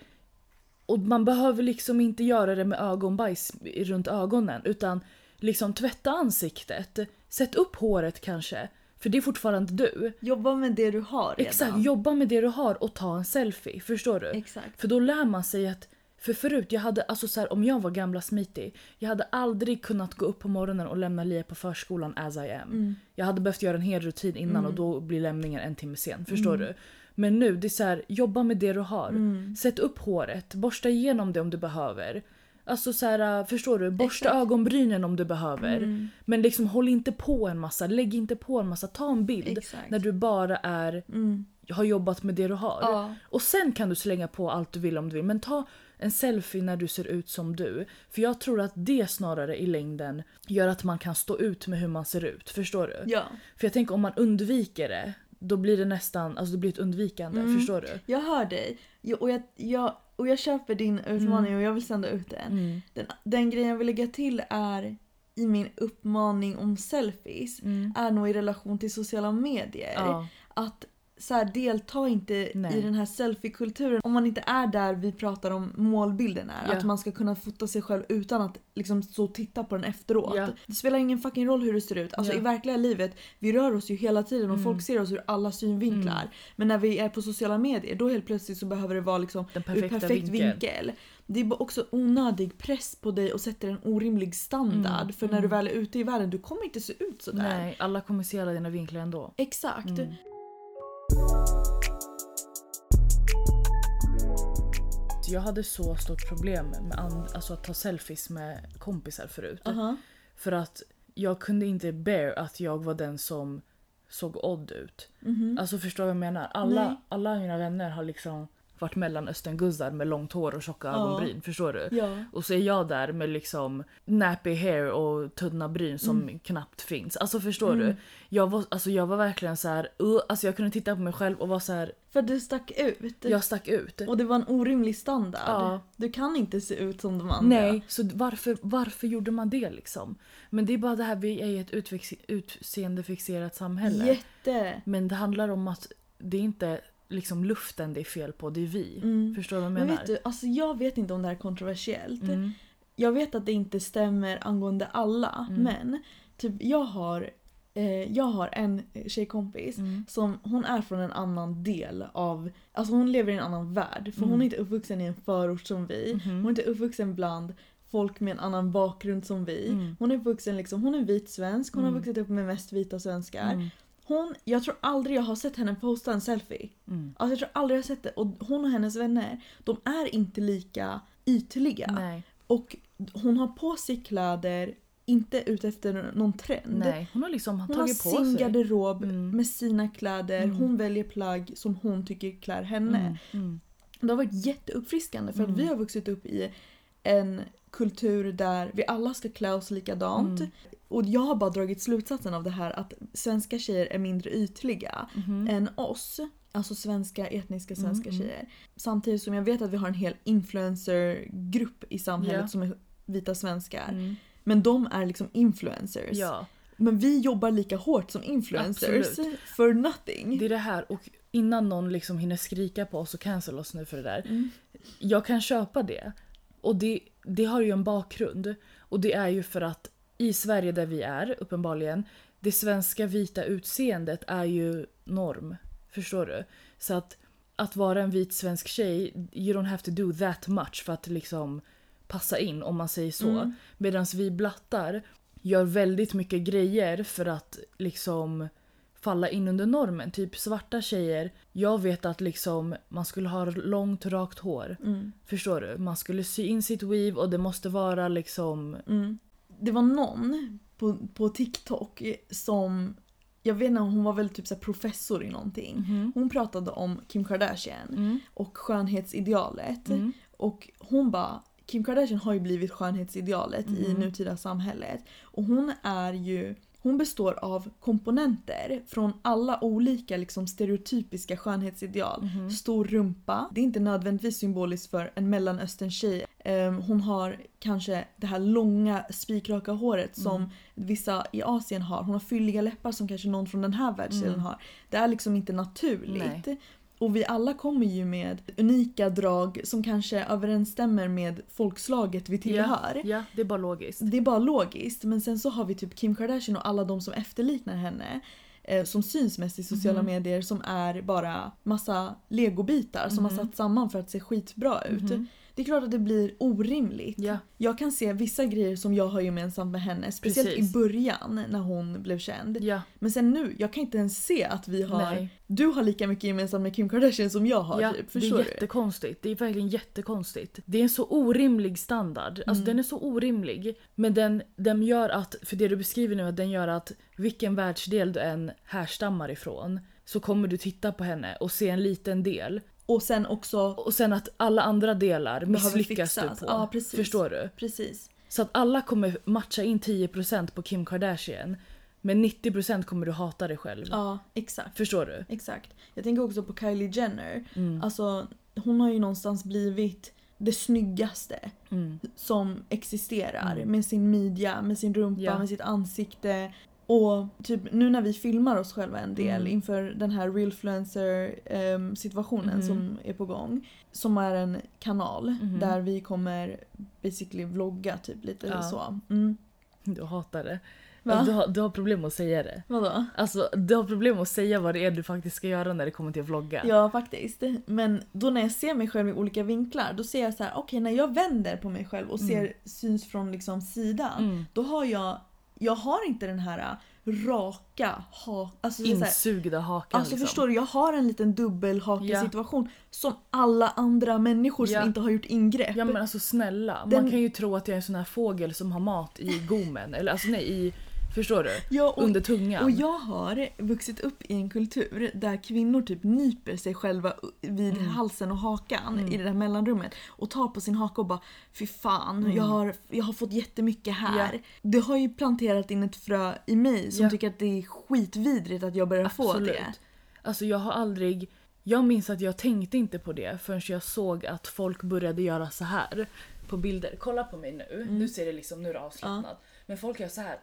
[SPEAKER 3] Och man behöver liksom inte göra det med ögonbajs runt ögonen. Utan liksom tvätta ansiktet. Sätt upp håret kanske. För det är fortfarande du.
[SPEAKER 2] Jobba med det du har redan.
[SPEAKER 3] Exakt, jobba med det du har och ta en selfie. Förstår du?
[SPEAKER 2] Exakt.
[SPEAKER 3] För då lär man sig att För förut, jag hade, alltså så här, om jag var gamla Smitty, jag hade aldrig kunnat gå upp på morgonen och lämna Lia på förskolan as I am.
[SPEAKER 2] Mm.
[SPEAKER 3] Jag hade behövt göra en hel rutin innan och då blir lämningen en timme sen. Förstår du? Men nu, det är så här, jobba med det du har.
[SPEAKER 2] Mm.
[SPEAKER 3] Sätt upp håret, borsta igenom det om du behöver. Alltså så här, äh, förstår du? Borsta
[SPEAKER 2] Exakt.
[SPEAKER 3] ögonbrynen om du behöver.
[SPEAKER 2] Mm.
[SPEAKER 3] Men liksom håll inte på en massa, lägg inte på en massa. Ta en bild
[SPEAKER 2] Exakt.
[SPEAKER 3] när du bara är,
[SPEAKER 2] Mm.
[SPEAKER 3] har jobbat med det du har.
[SPEAKER 2] Ja.
[SPEAKER 3] Och sen kan du slänga på allt du vill om du vill. Men ta en selfie när du ser ut som du. För jag tror att det snarare i längden gör att man kan stå ut med hur man ser ut. Förstår du?
[SPEAKER 2] ja.
[SPEAKER 3] För jag tänker om man undviker det, då blir det nästan, alltså det blir ett undvikande.
[SPEAKER 2] Mm.
[SPEAKER 3] Förstår du?
[SPEAKER 2] Jag hör dig. Jag, och, jag, jag, och jag köper din utmaning och jag vill sända ut den.
[SPEAKER 3] Mm.
[SPEAKER 2] den. Den grejen jag vill lägga till är i min uppmaning om selfies
[SPEAKER 3] Mm.
[SPEAKER 2] är nog i relation till sociala medier.
[SPEAKER 3] Ja.
[SPEAKER 2] Att så här, delta inte
[SPEAKER 3] Nej.
[SPEAKER 2] i den här selfie-kulturen om man inte är där vi pratar om målbilden är.
[SPEAKER 3] Ja.
[SPEAKER 2] Att man ska kunna fota sig själv utan att liksom så titta på den efteråt.
[SPEAKER 3] Ja.
[SPEAKER 2] Det spelar ingen fucking roll hur du ser ut. Alltså
[SPEAKER 3] Ja.
[SPEAKER 2] i verkliga livet, vi rör oss ju hela tiden och
[SPEAKER 3] Mm.
[SPEAKER 2] folk ser oss ur alla synvinklar.
[SPEAKER 3] Mm.
[SPEAKER 2] Men när vi är på sociala medier då helt plötsligt så behöver det vara liksom
[SPEAKER 3] Den
[SPEAKER 2] ur
[SPEAKER 3] perfekta
[SPEAKER 2] perfekt
[SPEAKER 3] vinkeln.
[SPEAKER 2] vinkel. Det är också onödig press på dig och sätter en orimlig standard.
[SPEAKER 3] Mm,
[SPEAKER 2] För när du
[SPEAKER 3] mm.
[SPEAKER 2] väl är ute i världen, du kommer inte se ut sådär.
[SPEAKER 3] Nej, alla kommer se alla dina vinklar ändå.
[SPEAKER 2] Exakt.
[SPEAKER 3] Mm. Jag hade så stort problem med alltså att ta selfies med kompisar förut.
[SPEAKER 2] Aha.
[SPEAKER 3] För att jag kunde inte bear att jag var den som såg odd ut.
[SPEAKER 2] Mhm.
[SPEAKER 3] Alltså förstår du vad jag menar? Alla,
[SPEAKER 2] Nej.
[SPEAKER 3] alla mina vänner har liksom varit mellanösternguzzar med långt hår och tjocka
[SPEAKER 2] Ja.
[SPEAKER 3] ögonbryn. Förstår du?
[SPEAKER 2] Ja.
[SPEAKER 3] Och så är jag där med liksom nappy hair och tunna bryn som knappt finns. Alltså förstår
[SPEAKER 2] Mm.
[SPEAKER 3] du? Jag var, alltså, jag var verkligen så här, uh, alltså jag kunde titta på mig själv och vara så här,
[SPEAKER 2] För du stack ut.
[SPEAKER 3] jag stack ut.
[SPEAKER 2] Och det var en orimlig standard.
[SPEAKER 3] Ja.
[SPEAKER 2] Du kan inte se ut som de andra.
[SPEAKER 3] Nej, så varför, varför gjorde man det liksom? Men det är bara det här, vi är i ett utseendefixerat samhälle.
[SPEAKER 2] Jätte.
[SPEAKER 3] Men det handlar om att det är inte liksom luften det är fel på, det är vi.
[SPEAKER 2] Mm.
[SPEAKER 3] Förstår du vad jag
[SPEAKER 2] Men
[SPEAKER 3] menar?
[SPEAKER 2] vet du, alltså jag vet inte om det här är kontroversiellt.
[SPEAKER 3] Mm.
[SPEAKER 2] Jag vet att det inte stämmer angående alla.
[SPEAKER 3] Mm.
[SPEAKER 2] Men typ jag har, eh, jag har en tjejkompis
[SPEAKER 3] Mm.
[SPEAKER 2] som hon är från en annan del av, alltså hon lever i en annan värld. För hon
[SPEAKER 3] Mm.
[SPEAKER 2] är inte uppvuxen i en förort som vi.
[SPEAKER 3] Mhm.
[SPEAKER 2] Hon är inte uppvuxen bland folk med en annan bakgrund som vi.
[SPEAKER 3] Mm.
[SPEAKER 2] Hon är uppvuxen liksom, hon är vit svensk, hon har vuxit upp med mest vita svenskar.
[SPEAKER 3] Mm.
[SPEAKER 2] Hon, jag tror aldrig jag har sett henne posta en selfie.
[SPEAKER 3] Mm.
[SPEAKER 2] Alltså jag tror aldrig jag har sett det. Och hon och hennes vänner, de är inte lika ytliga.
[SPEAKER 3] Nej,
[SPEAKER 2] Och hon har på sig kläder, inte utefter någon trend.
[SPEAKER 3] nej. Hon har liksom
[SPEAKER 2] Hon har
[SPEAKER 3] tagit på
[SPEAKER 2] sin
[SPEAKER 3] sig.
[SPEAKER 2] garderob
[SPEAKER 3] Mm.
[SPEAKER 2] med sina kläder.
[SPEAKER 3] Mm.
[SPEAKER 2] Hon väljer plagg som hon tycker klär henne.
[SPEAKER 3] Mm. Mm.
[SPEAKER 2] Det har varit jätteuppfriskande för
[SPEAKER 3] Mm.
[SPEAKER 2] att vi har vuxit upp i en kultur där vi alla ska klä oss likadant.
[SPEAKER 3] Mm.
[SPEAKER 2] Och jag har bara dragit slutsatsen av det här att svenska tjejer är mindre ytliga
[SPEAKER 3] Mhm.
[SPEAKER 2] än oss. Alltså svenska, etniska svenska
[SPEAKER 3] Mm, mm.
[SPEAKER 2] tjejer. Samtidigt som jag vet att vi har en hel influencergrupp i samhället
[SPEAKER 3] Ja.
[SPEAKER 2] som är vita svenskar.
[SPEAKER 3] Mm.
[SPEAKER 2] Men de är liksom influencers.
[SPEAKER 3] Ja,
[SPEAKER 2] Men vi jobbar lika hårt som influencers.
[SPEAKER 3] Absolut.
[SPEAKER 2] For nothing.
[SPEAKER 3] det är det här. Och innan någon liksom hinner skrika på oss och cancel oss nu för det där.
[SPEAKER 2] Mm.
[SPEAKER 3] Jag kan köpa det. Och det, det har ju en bakgrund. Och det är ju för att i Sverige där vi är, uppenbarligen, det svenska vita utseendet är ju norm. Förstår du? Så att, att vara en vit svensk tjej, you don't have to do that much för att liksom passa in om man säger så.
[SPEAKER 2] Mm.
[SPEAKER 3] Medan vi blattar gör väldigt mycket grejer för att liksom falla in under normen. Typ svarta tjejer, jag vet att liksom man skulle ha långt rakt hår.
[SPEAKER 2] Mm.
[SPEAKER 3] Förstår du? Man skulle sy in sitt weave och det måste vara liksom...
[SPEAKER 2] Mm. Det var någon på, på TikTok som, jag vet inte, hon var väl typ så professor i någonting.
[SPEAKER 3] Mhm.
[SPEAKER 2] Hon pratade om Kim Kardashian
[SPEAKER 3] Mm.
[SPEAKER 2] och skönhetsidealet.
[SPEAKER 3] Mm.
[SPEAKER 2] Och hon bara, Kim Kardashian har ju blivit skönhetsidealet i
[SPEAKER 3] Mhm.
[SPEAKER 2] nutida samhället. Och hon är ju hon består av komponenter från alla olika liksom, stereotypiska skönhetsideal.
[SPEAKER 3] Mhm.
[SPEAKER 2] Stor rumpa, det är inte nödvändigtvis symboliskt för en mellanösterntjej. Um, hon har kanske det här långa spikraka håret som
[SPEAKER 3] Mm.
[SPEAKER 2] vissa i Asien har. Hon har fylliga läppar som kanske någon från den här världsdelen
[SPEAKER 3] Mm.
[SPEAKER 2] har. Det är liksom inte naturligt.
[SPEAKER 3] Nej.
[SPEAKER 2] Och vi alla kommer ju med unika drag som kanske överensstämmer med folkslaget vi tillhör.
[SPEAKER 3] Ja, det är bara logiskt.
[SPEAKER 2] Det är bara logiskt. Men sen så har vi typ Kim Kardashian och alla de som efterliknar henne. Eh, som syns mest i sociala
[SPEAKER 3] Mhm.
[SPEAKER 2] medier som är bara massa legobitar som har
[SPEAKER 3] Mhm.
[SPEAKER 2] satt samman för att se skitbra ut.
[SPEAKER 3] Mhm.
[SPEAKER 2] Det är klart att det blir orimligt.
[SPEAKER 3] Ja.
[SPEAKER 2] Jag kan se vissa grejer som jag har gemensamt med henne, speciellt
[SPEAKER 3] Precis.
[SPEAKER 2] i början när hon blev känd.
[SPEAKER 3] Ja.
[SPEAKER 2] Men sen nu, jag kan inte ens se att vi har...
[SPEAKER 3] Nej.
[SPEAKER 2] Du har lika mycket gemensamt med Kim Kardashian som jag har
[SPEAKER 3] Ja,
[SPEAKER 2] typ.
[SPEAKER 3] det
[SPEAKER 2] Förstår
[SPEAKER 3] är
[SPEAKER 2] du?
[SPEAKER 3] jättekonstigt. Det är verkligen jättekonstigt. Det är en så orimlig standard. Alltså
[SPEAKER 2] Mm.
[SPEAKER 3] den är så orimlig. Men den, den gör att, för det du beskriver nu, att den gör att vilken världsdel du än härstammar ifrån så kommer du titta på henne och se en liten del.
[SPEAKER 2] Och sen också...
[SPEAKER 3] Och sen att alla andra delar misslyckas du
[SPEAKER 2] fixas.
[SPEAKER 3] på.
[SPEAKER 2] Ja, precis.
[SPEAKER 3] Förstår du?
[SPEAKER 2] Precis.
[SPEAKER 3] Så att alla kommer matcha in 10% på Kim Kardashian. Men 90% kommer du hata dig själv.
[SPEAKER 2] Ja, exakt.
[SPEAKER 3] Förstår du?
[SPEAKER 2] Exakt. Jag tänker också på Kylie Jenner.
[SPEAKER 3] Mm.
[SPEAKER 2] Alltså, hon har ju någonstans blivit det snyggaste
[SPEAKER 3] Mm.
[SPEAKER 2] som existerar.
[SPEAKER 3] Mm.
[SPEAKER 2] Med sin midja, med sin rumpa,
[SPEAKER 3] Ja.
[SPEAKER 2] med sitt ansikte. Och typ nu när vi filmar oss själva en del
[SPEAKER 3] Mm.
[SPEAKER 2] inför den här realfluencer ehm, situationen
[SPEAKER 3] Mhm.
[SPEAKER 2] som är på gång. Som är en kanal
[SPEAKER 3] Mhm.
[SPEAKER 2] där vi kommer basically vlogga typ lite
[SPEAKER 3] Ja.
[SPEAKER 2] så. Mm.
[SPEAKER 3] Du hatar det. Alltså, du, har, du har problem att säga det.
[SPEAKER 2] Vadå?
[SPEAKER 3] Alltså du har problem att säga vad det är du faktiskt ska göra när det kommer till att vlogga.
[SPEAKER 2] Ja faktiskt. Men då när jag ser mig själv i olika vinklar då ser jag så här: okej när jag vänder på mig själv och ser
[SPEAKER 3] Mm.
[SPEAKER 2] syns från liksom sidan.
[SPEAKER 3] Mm.
[SPEAKER 2] Då har jag, jag har inte den här äh, raka ha, alltså,
[SPEAKER 3] Insugda hakan
[SPEAKER 2] alltså
[SPEAKER 3] liksom.
[SPEAKER 2] förstår du, jag har en liten dubbelhaka
[SPEAKER 3] Ja.
[SPEAKER 2] situation som alla andra människor
[SPEAKER 3] Ja.
[SPEAKER 2] som inte har gjort ingrepp.
[SPEAKER 3] Ja men alltså snälla,
[SPEAKER 2] Den-
[SPEAKER 3] man kan ju tro att jag är en sån här fågel som har mat i gommen. Eller alltså nej, i, förstår du?
[SPEAKER 2] Ja, och,
[SPEAKER 3] Under tungan.
[SPEAKER 2] och jag har vuxit upp i en kultur där kvinnor typ nyper sig själva vid
[SPEAKER 3] Mm.
[SPEAKER 2] halsen och hakan
[SPEAKER 3] Mm.
[SPEAKER 2] i det där mellanrummet och tar på sin haka och bara fy fan,
[SPEAKER 3] Mm.
[SPEAKER 2] jag, har, jag har fått jättemycket här.
[SPEAKER 3] Ja.
[SPEAKER 2] Det har ju planterat in ett frö i mig som
[SPEAKER 3] Ja.
[SPEAKER 2] tycker att det är skitvidrigt att jag börjar få
[SPEAKER 3] Absolut.
[SPEAKER 2] det.
[SPEAKER 3] Alltså jag har aldrig... Jag minns att jag tänkte inte på det förrän jag såg att folk började göra så här på bilder. Kolla på mig nu.
[SPEAKER 2] Mm.
[SPEAKER 3] Nu ser det liksom, nu är det avslappnat. Men folk gör så här.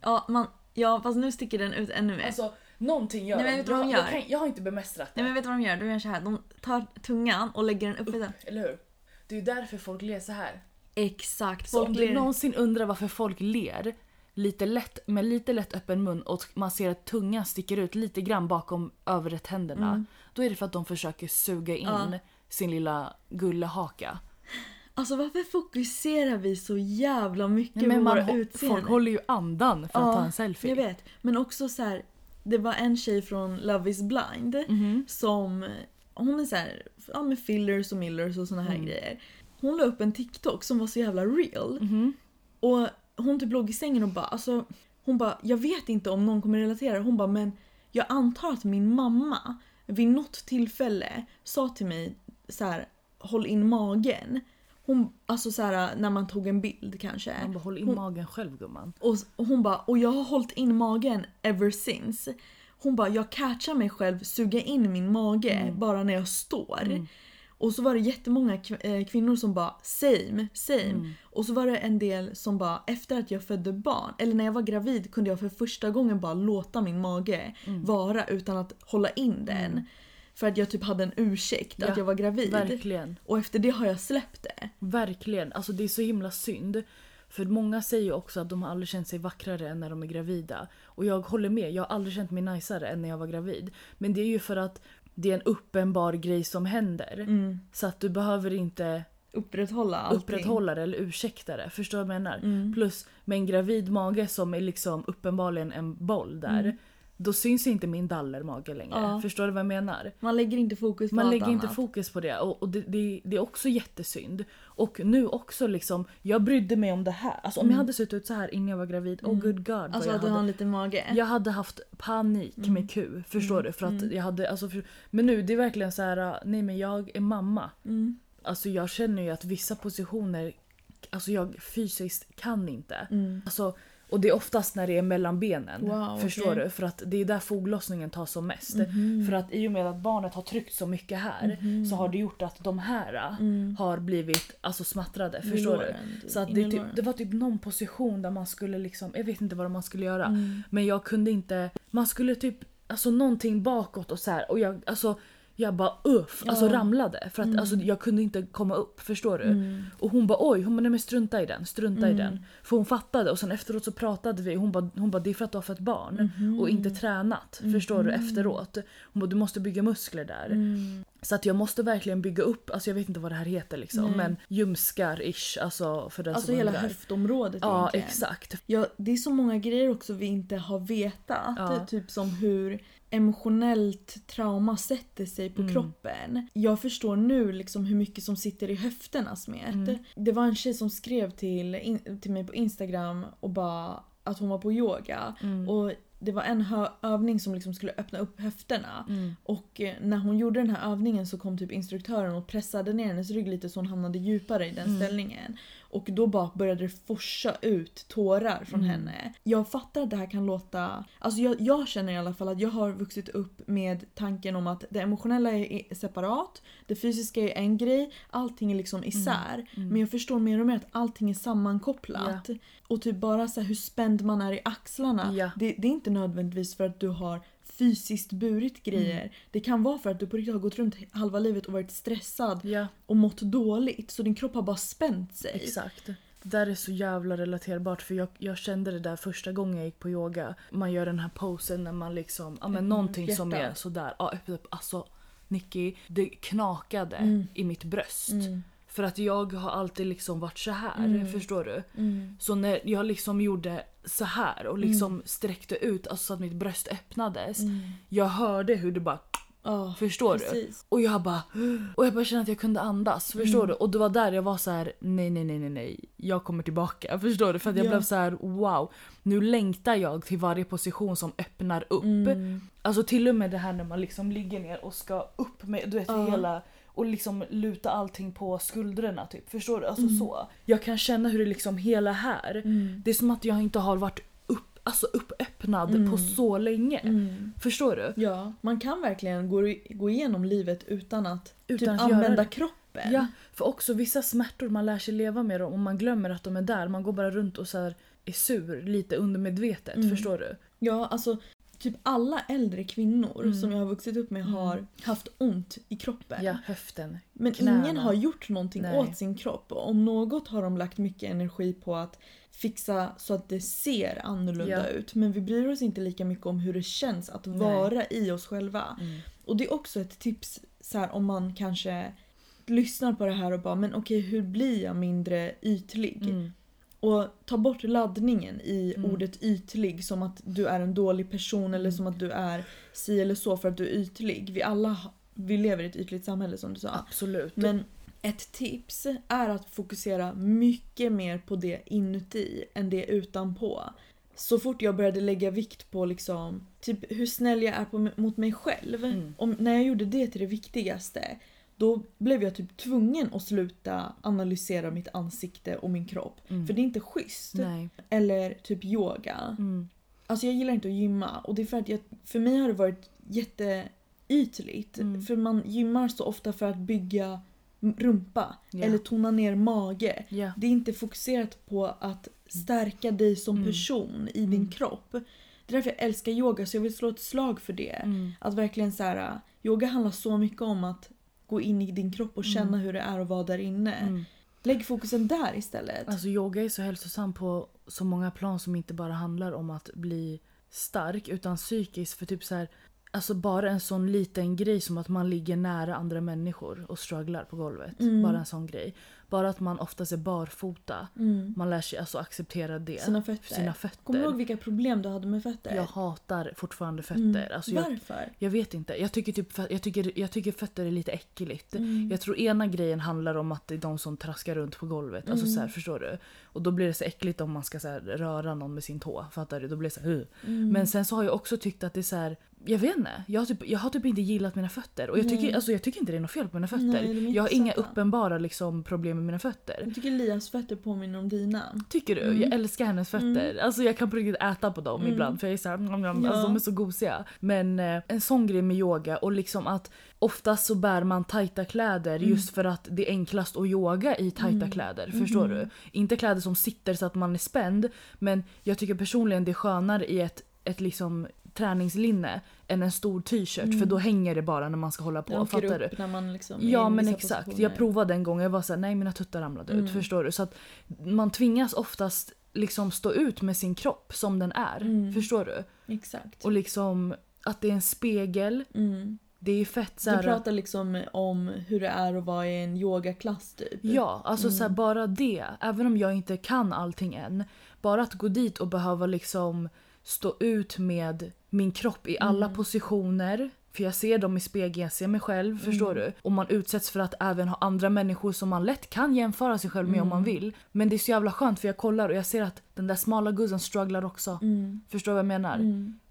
[SPEAKER 2] Ja, man, ja, fast nu sticker den ut ännu mer.
[SPEAKER 3] Alltså någonting gör
[SPEAKER 2] Nej, men vet du vad
[SPEAKER 3] jag,
[SPEAKER 2] de
[SPEAKER 3] jag,
[SPEAKER 2] gör?
[SPEAKER 3] kan, jag har inte bemästrat det.
[SPEAKER 2] Nej men vet du vad de gör? De gör så här. de tar tungan och lägger den upp i den.
[SPEAKER 3] Eller hur? Det är ju därför folk ler så här.
[SPEAKER 2] Exakt.
[SPEAKER 3] Så om
[SPEAKER 2] Folk
[SPEAKER 3] du
[SPEAKER 2] ler.
[SPEAKER 3] någonsin undrar varför folk ler lite lätt, med lite lätt öppen mun och man ser att tungan sticker ut lite grann bakom överrättänderna.
[SPEAKER 2] Mm.
[SPEAKER 3] Då är det för att de försöker suga in
[SPEAKER 2] Ja.
[SPEAKER 3] sin lilla gullehaka.
[SPEAKER 2] Alltså varför fokuserar vi så jävla mycket
[SPEAKER 3] Nej, men
[SPEAKER 2] på våra utseenden?
[SPEAKER 3] folk håller ju andan för att ta en selfie.
[SPEAKER 2] Jag vet. Men också så här, det var en tjej från Love is blind
[SPEAKER 3] Mhm.
[SPEAKER 2] som, hon är så här, ja med fillers och millers och såna här
[SPEAKER 3] Mm.
[SPEAKER 2] grejer. Hon la upp en TikTok som var så jävla real.
[SPEAKER 3] Mhm.
[SPEAKER 2] Och hon typ låg i sängen och bara alltså, hon bara jag vet inte om någon kommer relatera. Hon bara men jag antar att min mamma vid något tillfälle sa till mig så här håll in magen. Hon, alltså så här när man tog en bild kanske.
[SPEAKER 3] Man bara håll in
[SPEAKER 2] Hon-
[SPEAKER 3] magen själv gumman.
[SPEAKER 2] Och, och hon bara, och jag har hållit in magen ever since. Hon bara, jag catchar mig själv suga in min mage
[SPEAKER 3] Mm.
[SPEAKER 2] bara när jag står. Och så var det jättemånga eh, kvinnor som bara same, same.
[SPEAKER 3] Mm.
[SPEAKER 2] Och så var det en del som bara efter att jag födde barn, eller när jag var gravid kunde jag för första gången bara låta min mage
[SPEAKER 3] Mm.
[SPEAKER 2] vara utan att hålla in den. För att jag typ hade en ursäkt
[SPEAKER 3] Ja,
[SPEAKER 2] att jag var gravid.
[SPEAKER 3] Verkligen.
[SPEAKER 2] Och efter det har jag släppt det.
[SPEAKER 3] Verkligen. Alltså det är så himla synd. För många säger ju också att de har aldrig känt sig vackrare än när de är gravida. Och jag håller med, jag har aldrig känt mig najsare än när jag var gravid. Men det är ju för att det är en uppenbar grej som händer. Så att du behöver inte
[SPEAKER 2] Upprätthålla allting.
[SPEAKER 3] upprätthålla det eller ursäkta det. Förstår du vad jag menar?
[SPEAKER 2] Mm.
[SPEAKER 3] Plus med en gravid mage som är liksom uppenbarligen en boll där. Då syns inte min dallermage längre.
[SPEAKER 2] Mm. Ja.
[SPEAKER 3] Förstår du vad jag menar?
[SPEAKER 2] Man lägger inte fokus på
[SPEAKER 3] Man lägger inte
[SPEAKER 2] annat.
[SPEAKER 3] fokus på det och, och det, det, det är också jättesynd. Och nu också liksom, jag brydde mig om det här. Alltså om jag hade sett ut så här innan jag var gravid, oh good god
[SPEAKER 2] Mm. Alltså
[SPEAKER 3] jag
[SPEAKER 2] att du har
[SPEAKER 3] hade,
[SPEAKER 2] en liten mage.
[SPEAKER 3] jag hade haft panik
[SPEAKER 2] Mm.
[SPEAKER 3] med Q. Förstår du? För att jag hade, alltså, för, men nu det är verkligen så här, nej men jag är mamma.
[SPEAKER 2] Mm.
[SPEAKER 3] Alltså jag känner ju att vissa positioner, alltså jag fysiskt kan inte.
[SPEAKER 2] Mm.
[SPEAKER 3] Alltså, och det är oftast när det är mellan benen.
[SPEAKER 2] Wow,
[SPEAKER 3] förstår.
[SPEAKER 2] Mhm.
[SPEAKER 3] du? För att det är där foglossningen tar som mest. För att i och med att barnet har tryckt så mycket här så har det gjort att de här
[SPEAKER 2] Mm.
[SPEAKER 3] har blivit alltså, smattrade. Förstår du? Så att det, typ, det var typ någon position där man skulle liksom, jag vet inte vad man skulle göra.
[SPEAKER 2] Mm.
[SPEAKER 3] Men jag kunde inte, man skulle typ, alltså någonting bakåt och så här och jag, alltså jag bara uff, alltså
[SPEAKER 2] Ja.
[SPEAKER 3] ramlade. För att alltså, jag kunde inte komma upp, förstår du?
[SPEAKER 2] Mm.
[SPEAKER 3] Och hon bara oj, hon bara nej men strunta i den, strunta i den. För hon fattade och sen efteråt så pratade vi hon bara, hon bara det är för att du har fått barn
[SPEAKER 2] Mhm.
[SPEAKER 3] och inte tränat. Förstår du efteråt? Hon bara du måste bygga muskler där.
[SPEAKER 2] Mm.
[SPEAKER 3] Så att jag måste verkligen bygga upp, alltså jag vet inte vad det här heter liksom,
[SPEAKER 2] Nej.
[SPEAKER 3] men ljumskar-ish alltså för den
[SPEAKER 2] Alltså
[SPEAKER 3] som
[SPEAKER 2] hela höftområdet
[SPEAKER 3] Ja
[SPEAKER 2] egentligen.
[SPEAKER 3] exakt.
[SPEAKER 2] Ja, det är så många grejer också vi inte har vetat.
[SPEAKER 3] Ja.
[SPEAKER 2] Typ som hur emotionellt trauma sätter sig på
[SPEAKER 3] Mm.
[SPEAKER 2] kroppen. Jag förstår nu liksom hur mycket som sitter i höfterna smet.
[SPEAKER 3] Mm.
[SPEAKER 2] Det var en tjej som skrev till, in, till mig på Instagram och bara att hon var på yoga.
[SPEAKER 3] Mm.
[SPEAKER 2] Och det var en övning som liksom skulle öppna upp höfterna.
[SPEAKER 3] Mm.
[SPEAKER 2] Och eh, när hon gjorde den här övningen så kom typ instruktören och pressade ner hennes rygg lite så hon hamnade djupare i den
[SPEAKER 3] Mm.
[SPEAKER 2] ställningen. Och då bara började det forsa ut tårar från
[SPEAKER 3] Mm.
[SPEAKER 2] henne. Jag fattar att det här kan låta... Alltså jag, jag känner i alla fall att jag har vuxit upp med tanken om att det emotionella är separat, det fysiska är en grej, allting är liksom isär.
[SPEAKER 3] Mm.
[SPEAKER 2] Men jag förstår mer och mer att allting är sammankopplat. Och typ bara så hur spänd man är i axlarna.
[SPEAKER 3] Ja.
[SPEAKER 2] Det, det är inte nödvändigtvis för att du har fysiskt burit grejer.
[SPEAKER 3] Mm.
[SPEAKER 2] Det kan vara för att du på riktigt har gått runt halva livet och varit stressad
[SPEAKER 3] Ja
[SPEAKER 2] och mått dåligt. Så din kropp har bara spänt sig.
[SPEAKER 3] exakt. Det där är så jävla relaterbart för jag, jag kände det där första gången jag gick på yoga. Man gör den här posen när man liksom, ja men
[SPEAKER 2] Öppnar
[SPEAKER 3] någonting
[SPEAKER 2] upp
[SPEAKER 3] som är sådär, ja alltså Nicky, det knakade
[SPEAKER 2] Mm.
[SPEAKER 3] i mitt bröst.
[SPEAKER 2] Mm.
[SPEAKER 3] För att jag har alltid liksom varit så här,
[SPEAKER 2] Mm.
[SPEAKER 3] förstår du?
[SPEAKER 2] Mm.
[SPEAKER 3] Så när jag liksom gjorde så här och liksom sträckte ut, alltså så att mitt bröst öppnades.
[SPEAKER 2] Mm.
[SPEAKER 3] Jag hörde hur det bara,
[SPEAKER 2] Ja,
[SPEAKER 3] förstår du?
[SPEAKER 2] precis.
[SPEAKER 3] Och jag bara, och jag bara kände att jag kunde andas, förstår
[SPEAKER 2] Mm.
[SPEAKER 3] du? Och det var där jag var så här: nej nej nej nej nej, jag kommer tillbaka, förstår du? För att jag
[SPEAKER 2] Ja.
[SPEAKER 3] blev så här: wow, nu längtar jag till varje position som öppnar upp.
[SPEAKER 2] Mm.
[SPEAKER 3] Alltså till och med det här när man liksom ligger ner och ska upp med, du vet
[SPEAKER 2] Ja.
[SPEAKER 3] hela och liksom luta allting på skuldrorna typ. Förstår du? Alltså
[SPEAKER 2] Mm.
[SPEAKER 3] så. Jag kan känna hur det liksom hela här,
[SPEAKER 2] Mm.
[SPEAKER 3] det är som att jag inte har varit upp, alltså uppöppnad
[SPEAKER 2] Mm.
[SPEAKER 3] på så länge.
[SPEAKER 2] Mm.
[SPEAKER 3] Förstår du?
[SPEAKER 2] Ja, man kan verkligen gå, gå igenom livet utan att
[SPEAKER 3] Utan
[SPEAKER 2] typ
[SPEAKER 3] att
[SPEAKER 2] använda kroppen.
[SPEAKER 3] Ja, för också vissa smärtor man lär sig leva med dem och man glömmer att de är där. Man går bara runt och så är sur lite undermedvetet.
[SPEAKER 2] Mm.
[SPEAKER 3] Förstår du?
[SPEAKER 2] Ja, alltså typ alla äldre kvinnor
[SPEAKER 3] Mm.
[SPEAKER 2] som jag har vuxit upp med har haft ont i kroppen.
[SPEAKER 3] Ja, höften.
[SPEAKER 2] Men
[SPEAKER 3] knäna.
[SPEAKER 2] ingen har gjort någonting
[SPEAKER 3] Nej.
[SPEAKER 2] åt sin kropp. Och om något har de lagt mycket energi på att fixa så att det ser annorlunda
[SPEAKER 3] Ja.
[SPEAKER 2] ut. Men vi bryr oss inte lika mycket om hur det känns att vara i oss själva.
[SPEAKER 3] Mm.
[SPEAKER 2] Och det är också ett tips så här, om man kanske lyssnar på det här och bara men okej hur blir jag mindre ytlig?
[SPEAKER 3] Mm.
[SPEAKER 2] Och ta bort laddningen i
[SPEAKER 3] Mm.
[SPEAKER 2] ordet ytlig som att du är en dålig person eller som att du är si eller så för att du är ytlig. Vi alla vi lever i ett ytligt samhälle som du sa.
[SPEAKER 3] Absolut.
[SPEAKER 2] Men ett tips är att fokusera mycket mer på det inuti än det utanpå. Så fort jag började lägga vikt på liksom, typ hur snäll jag är på, mot mig själv.
[SPEAKER 3] Mm.
[SPEAKER 2] Om, när jag gjorde det till det viktigaste då blev jag typ tvungen att sluta analysera mitt ansikte och min kropp.
[SPEAKER 3] Mm.
[SPEAKER 2] För det är inte schysst.
[SPEAKER 3] Nej.
[SPEAKER 2] Eller typ yoga.
[SPEAKER 3] Mm.
[SPEAKER 2] Alltså jag gillar inte att gymma och det är för att jag, för mig har det varit jätteytligt.
[SPEAKER 3] Mm.
[SPEAKER 2] För man gymmar så ofta för att bygga rumpa
[SPEAKER 3] Ja.
[SPEAKER 2] eller tona ner mage.
[SPEAKER 3] Ja.
[SPEAKER 2] Det är inte fokuserat på att stärka dig som
[SPEAKER 3] Mm.
[SPEAKER 2] person i din
[SPEAKER 3] Mm.
[SPEAKER 2] kropp. Det är därför jag älskar yoga så jag vill slå ett slag för det.
[SPEAKER 3] Mm.
[SPEAKER 2] Att verkligen så här, yoga handlar så mycket om att gå in i din kropp och känna
[SPEAKER 3] Mm.
[SPEAKER 2] hur det är att vara där inne.
[SPEAKER 3] Mm.
[SPEAKER 2] Lägg fokusen där istället.
[SPEAKER 3] Alltså yoga är så hälsosam på så många plan som inte bara handlar om att bli stark utan psykiskt. För typ så här, alltså bara en sån liten grej som att man ligger nära andra människor och strugglar på golvet.
[SPEAKER 2] Mm.
[SPEAKER 3] Bara en sån grej. Bara att man oftast är barfota.
[SPEAKER 2] Mm.
[SPEAKER 3] Man lär sig alltså acceptera det.
[SPEAKER 2] Sina fötter.
[SPEAKER 3] Sina fötter.
[SPEAKER 2] Kommer du ihåg vilka problem du hade med fötter?
[SPEAKER 3] Jag hatar fortfarande fötter.
[SPEAKER 2] Mm.
[SPEAKER 3] Alltså jag,
[SPEAKER 2] Varför?
[SPEAKER 3] jag vet inte. Jag tycker, typ, jag, tycker, jag tycker fötter är lite äckligt.
[SPEAKER 2] Mm.
[SPEAKER 3] Jag tror ena grejen handlar om att det är de som traskar runt på golvet. Alltså
[SPEAKER 2] Mm.
[SPEAKER 3] så här, förstår du? Och då blir det så äckligt om man ska så här, röra någon med sin tå. Fattar du? Då blir det så här.
[SPEAKER 2] Mm.
[SPEAKER 3] Men sen så har jag också tyckt att det är så här. Jag vet inte. Jag har, typ, jag har typ inte gillat mina fötter. Och jag tycker, alltså, jag tycker inte det är något fel på mina fötter.
[SPEAKER 2] Nej,
[SPEAKER 3] jag har inga uppenbara liksom, problem med mina fötter.
[SPEAKER 2] Jag tycker Lias fötter påminner om dina.
[SPEAKER 3] Tycker du?
[SPEAKER 2] Mm.
[SPEAKER 3] Jag älskar hennes fötter. Alltså jag kan på riktigt äta på dem
[SPEAKER 2] Mm.
[SPEAKER 3] ibland för jag är såhär, mm, mm,
[SPEAKER 2] Ja.
[SPEAKER 3] alltså de är så gosiga. Men eh, en sån grej med yoga och liksom att oftast så bär man tajta kläder
[SPEAKER 2] Mm.
[SPEAKER 3] just för att det är enklast att yoga i tajta
[SPEAKER 2] Mm.
[SPEAKER 3] kläder. Förstår du? Inte kläder som sitter så att man är spänd men jag tycker personligen det är skönare i ett, ett liksom träningslinne än en stor t-shirt
[SPEAKER 2] Mm.
[SPEAKER 3] för då hänger det bara när man ska hålla på.
[SPEAKER 2] Jag
[SPEAKER 3] Fattar du?
[SPEAKER 2] när man liksom
[SPEAKER 3] Ja men exakt. Jag provade en gång jag var såhär, nej mina tuttar ramlade
[SPEAKER 2] Mm.
[SPEAKER 3] ut. Förstår du? Så att man tvingas oftast liksom stå ut med sin kropp som den är.
[SPEAKER 2] Mm.
[SPEAKER 3] Förstår du?
[SPEAKER 2] Exakt.
[SPEAKER 3] Och liksom att det är en spegel.
[SPEAKER 2] Mm.
[SPEAKER 3] Det är fett
[SPEAKER 2] Du
[SPEAKER 3] såhär...
[SPEAKER 2] pratar liksom om hur det är att vara i en yogaklass typ.
[SPEAKER 3] Ja, alltså så här, bara det. Även om jag inte kan allting än. Bara att gå dit och behöva liksom stå ut med min kropp i alla positioner. För jag ser dem i spegeln, jag ser mig själv, förstår du? Och man utsätts för att även ha andra människor som man lätt kan jämföra sig själv med om man vill. Men det är så jävla skönt för jag kollar och jag ser att den där smala guzzen strugglar också.
[SPEAKER 2] Mm.
[SPEAKER 3] Förstår du vad jag menar?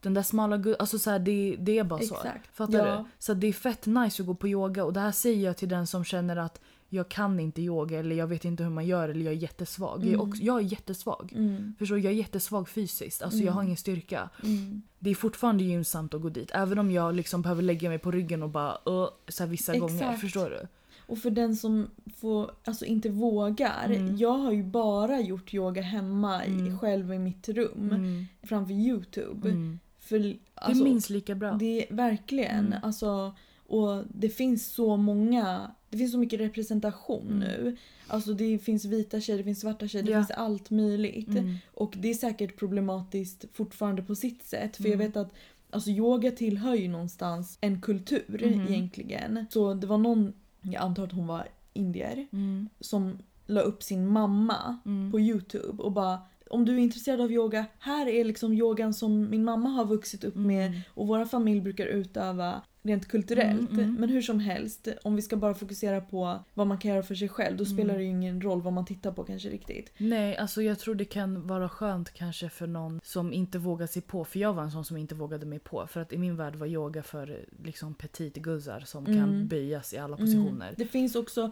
[SPEAKER 3] Den där smala guzzen, alltså så här, det, det är bara så.
[SPEAKER 2] Exakt.
[SPEAKER 3] Fattar
[SPEAKER 2] Ja.
[SPEAKER 3] du? Så det är fett nice att gå på yoga och det här säger jag till den som känner att jag kan inte yoga eller jag vet inte hur man gör eller jag är jättesvag. Jag, är också, jag är jättesvag.
[SPEAKER 2] Mm.
[SPEAKER 3] Förstår? Jag är jättesvag fysiskt. Alltså jag har ingen styrka.
[SPEAKER 2] Mm.
[SPEAKER 3] Det är fortfarande gynnsamt att gå dit. Även om jag liksom behöver lägga mig på ryggen och bara uh, så vissa gånger.
[SPEAKER 2] Exakt.
[SPEAKER 3] Förstår du?
[SPEAKER 2] Och för den som får, alltså inte vågar.
[SPEAKER 3] Mm.
[SPEAKER 2] Jag har ju bara gjort yoga hemma i, själv i mitt rum
[SPEAKER 3] Mm.
[SPEAKER 2] framför Youtube.
[SPEAKER 3] Mm.
[SPEAKER 2] För,
[SPEAKER 3] Det
[SPEAKER 2] alltså,
[SPEAKER 3] är minst lika bra.
[SPEAKER 2] Det är verkligen.
[SPEAKER 3] Mm.
[SPEAKER 2] Alltså, och det finns så många, det finns så mycket representation
[SPEAKER 3] Mm.
[SPEAKER 2] nu. Alltså det finns vita tjejer, det finns svarta tjejer, det
[SPEAKER 3] Ja.
[SPEAKER 2] finns allt möjligt.
[SPEAKER 3] Mm.
[SPEAKER 2] Och det är säkert problematiskt fortfarande på sitt sätt. För
[SPEAKER 3] Mm.
[SPEAKER 2] jag vet att alltså, yoga tillhör ju någonstans en kultur
[SPEAKER 3] Mhm.
[SPEAKER 2] egentligen. Så det var någon, jag antar att hon var indier,
[SPEAKER 3] Mm.
[SPEAKER 2] som la upp sin mamma
[SPEAKER 3] Mm.
[SPEAKER 2] på Youtube och bara om du är intresserad av yoga, här är liksom yogan som min mamma har vuxit upp med
[SPEAKER 3] Mm.
[SPEAKER 2] och våra familj brukar utöva rent kulturellt.
[SPEAKER 3] Mm, mm.
[SPEAKER 2] Men hur som helst, om vi ska bara fokusera på vad man kan göra för sig själv då
[SPEAKER 3] Mm.
[SPEAKER 2] spelar det ju ingen roll vad man tittar på kanske riktigt.
[SPEAKER 3] Nej, alltså jag tror det kan vara skönt kanske för någon som inte vågar sig på. För jag var en sån som inte vågade mig på. För att i min värld var yoga för liksom petitguzzar som kan
[SPEAKER 2] Mm.
[SPEAKER 3] böjas i alla positioner.
[SPEAKER 2] Mm. Det finns också,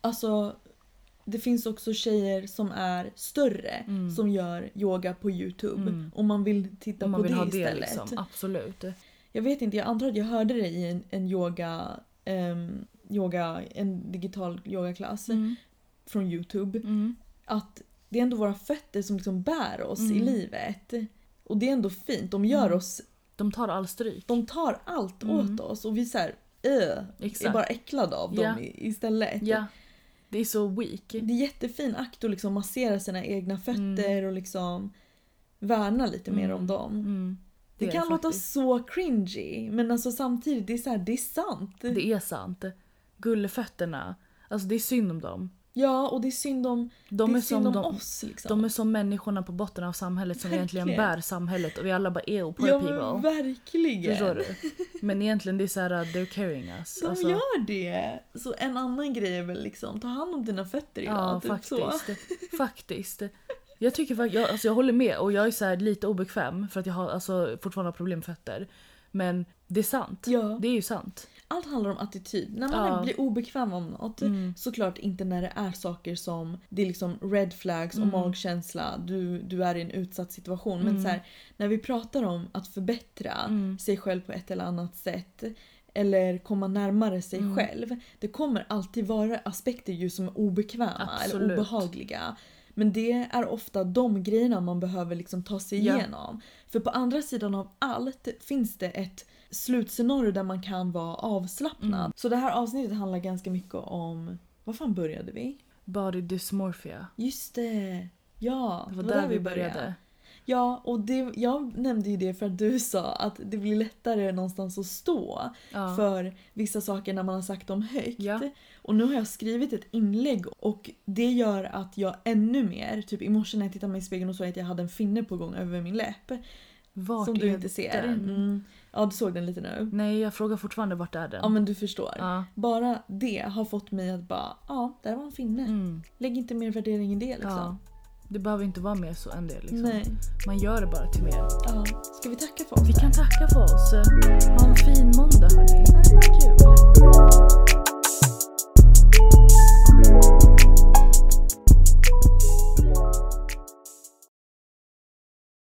[SPEAKER 2] alltså det finns också tjejer som är större
[SPEAKER 3] Mm.
[SPEAKER 2] som gör yoga på Youtube.
[SPEAKER 3] Mm.
[SPEAKER 2] Om man vill titta
[SPEAKER 3] man
[SPEAKER 2] på
[SPEAKER 3] vill
[SPEAKER 2] det
[SPEAKER 3] ha det
[SPEAKER 2] istället.
[SPEAKER 3] liksom. Absolut.
[SPEAKER 2] Jag vet inte, jag antar att jag hörde det i en, en yoga, ehm, yoga, en digital yogaklass
[SPEAKER 3] Mm.
[SPEAKER 2] från Youtube.
[SPEAKER 3] Mm.
[SPEAKER 2] Att det är ändå våra fötter som liksom bär oss i
[SPEAKER 3] Mm.
[SPEAKER 2] livet. Och det är ändå fint. De gör
[SPEAKER 3] Mm.
[SPEAKER 2] oss,
[SPEAKER 3] De tar all stryk.
[SPEAKER 2] de tar allt
[SPEAKER 3] Mm.
[SPEAKER 2] åt oss och vi är såhär, är
[SPEAKER 3] Exakt.
[SPEAKER 2] bara äcklade av
[SPEAKER 3] Ja.
[SPEAKER 2] dem i- istället.
[SPEAKER 3] Ja. Det är så weak.
[SPEAKER 2] Det är jättefin akt att liksom massera sina egna fötter och liksom värna lite mer
[SPEAKER 3] Mm.
[SPEAKER 2] om dem. Det, kan låta
[SPEAKER 3] faktiskt.
[SPEAKER 2] så cringy men alltså samtidigt det är så här, det är sant.
[SPEAKER 3] Det är sant. Gullefötterna. Alltså det är synd om dem.
[SPEAKER 2] Ja och det är synd om,
[SPEAKER 3] De är,
[SPEAKER 2] är synd om
[SPEAKER 3] de,
[SPEAKER 2] oss liksom.
[SPEAKER 3] de är som människorna på botten av samhället som egentligen
[SPEAKER 2] Verkligen.
[SPEAKER 3] bär samhället och vi alla bara ew, poor
[SPEAKER 2] ja
[SPEAKER 3] people.
[SPEAKER 2] verkligen.
[SPEAKER 3] Förstår du? Men egentligen det är såhär, they're carrying us.
[SPEAKER 2] De
[SPEAKER 3] Alltså,
[SPEAKER 2] gör det. Så en annan grej är väl liksom ta hand om dina fötter idag.
[SPEAKER 3] Ja,
[SPEAKER 2] typ så.
[SPEAKER 3] faktiskt. Jag tycker faktiskt, jag, alltså jag håller med och jag är så lite obekväm för att jag har alltså fortfarande har problem med fötter. Men det är sant.
[SPEAKER 2] Ja.
[SPEAKER 3] Det är ju sant.
[SPEAKER 2] Allt handlar om attityd. När man
[SPEAKER 3] Ja.
[SPEAKER 2] blir obekväm om något,
[SPEAKER 3] Mm.
[SPEAKER 2] såklart inte när det är saker som det är liksom red flags och
[SPEAKER 3] Mm.
[SPEAKER 2] magkänsla, du, du är i en utsatt situation. Men
[SPEAKER 3] Mm.
[SPEAKER 2] så här, när vi pratar om att förbättra
[SPEAKER 3] Mm.
[SPEAKER 2] sig själv på ett eller annat sätt eller komma närmare sig
[SPEAKER 3] Mm.
[SPEAKER 2] själv. Det kommer alltid vara aspekter ju som är obekväma
[SPEAKER 3] Absolut.
[SPEAKER 2] eller obehagliga. Men det är ofta de grejerna man behöver liksom ta sig
[SPEAKER 3] Ja.
[SPEAKER 2] igenom. För på andra sidan av allt finns det ett slutscenario där man kan vara avslappnad.
[SPEAKER 3] Mm.
[SPEAKER 2] Så det här avsnittet handlar ganska mycket om... Vad fan började vi?
[SPEAKER 3] Body dysmorphia.
[SPEAKER 2] Just det! Ja,
[SPEAKER 3] Det var där vi började.
[SPEAKER 2] Ja, och det, jag nämnde ju det för att du sa att det blir lättare någonstans att stå
[SPEAKER 3] Ja.
[SPEAKER 2] för vissa saker när man har sagt dem högt.
[SPEAKER 3] Ja.
[SPEAKER 2] Och nu har jag skrivit ett inlägg och det gör att jag ännu mer, typ i morse när jag tittade mig i spegeln och såg att jag hade en finne på gång över min läpp.
[SPEAKER 3] Vart
[SPEAKER 2] som du inte ser.
[SPEAKER 3] den?
[SPEAKER 2] Mm. Ja, du såg den lite nu.
[SPEAKER 3] Nej, jag frågar fortfarande vart är den?
[SPEAKER 2] Ja men du förstår.
[SPEAKER 3] Ja.
[SPEAKER 2] Bara det har fått mig att bara, ja, där var en finne.
[SPEAKER 3] Mm.
[SPEAKER 2] Lägg inte mer värdering i det liksom.
[SPEAKER 3] Det behöver inte vara mer så än det. Liksom. Man gör det bara till mer.
[SPEAKER 2] Ja. Ska vi tacka för oss?
[SPEAKER 3] Vi
[SPEAKER 2] då?
[SPEAKER 3] kan tacka för oss. Ha en fin måndag hörni.
[SPEAKER 2] Kul.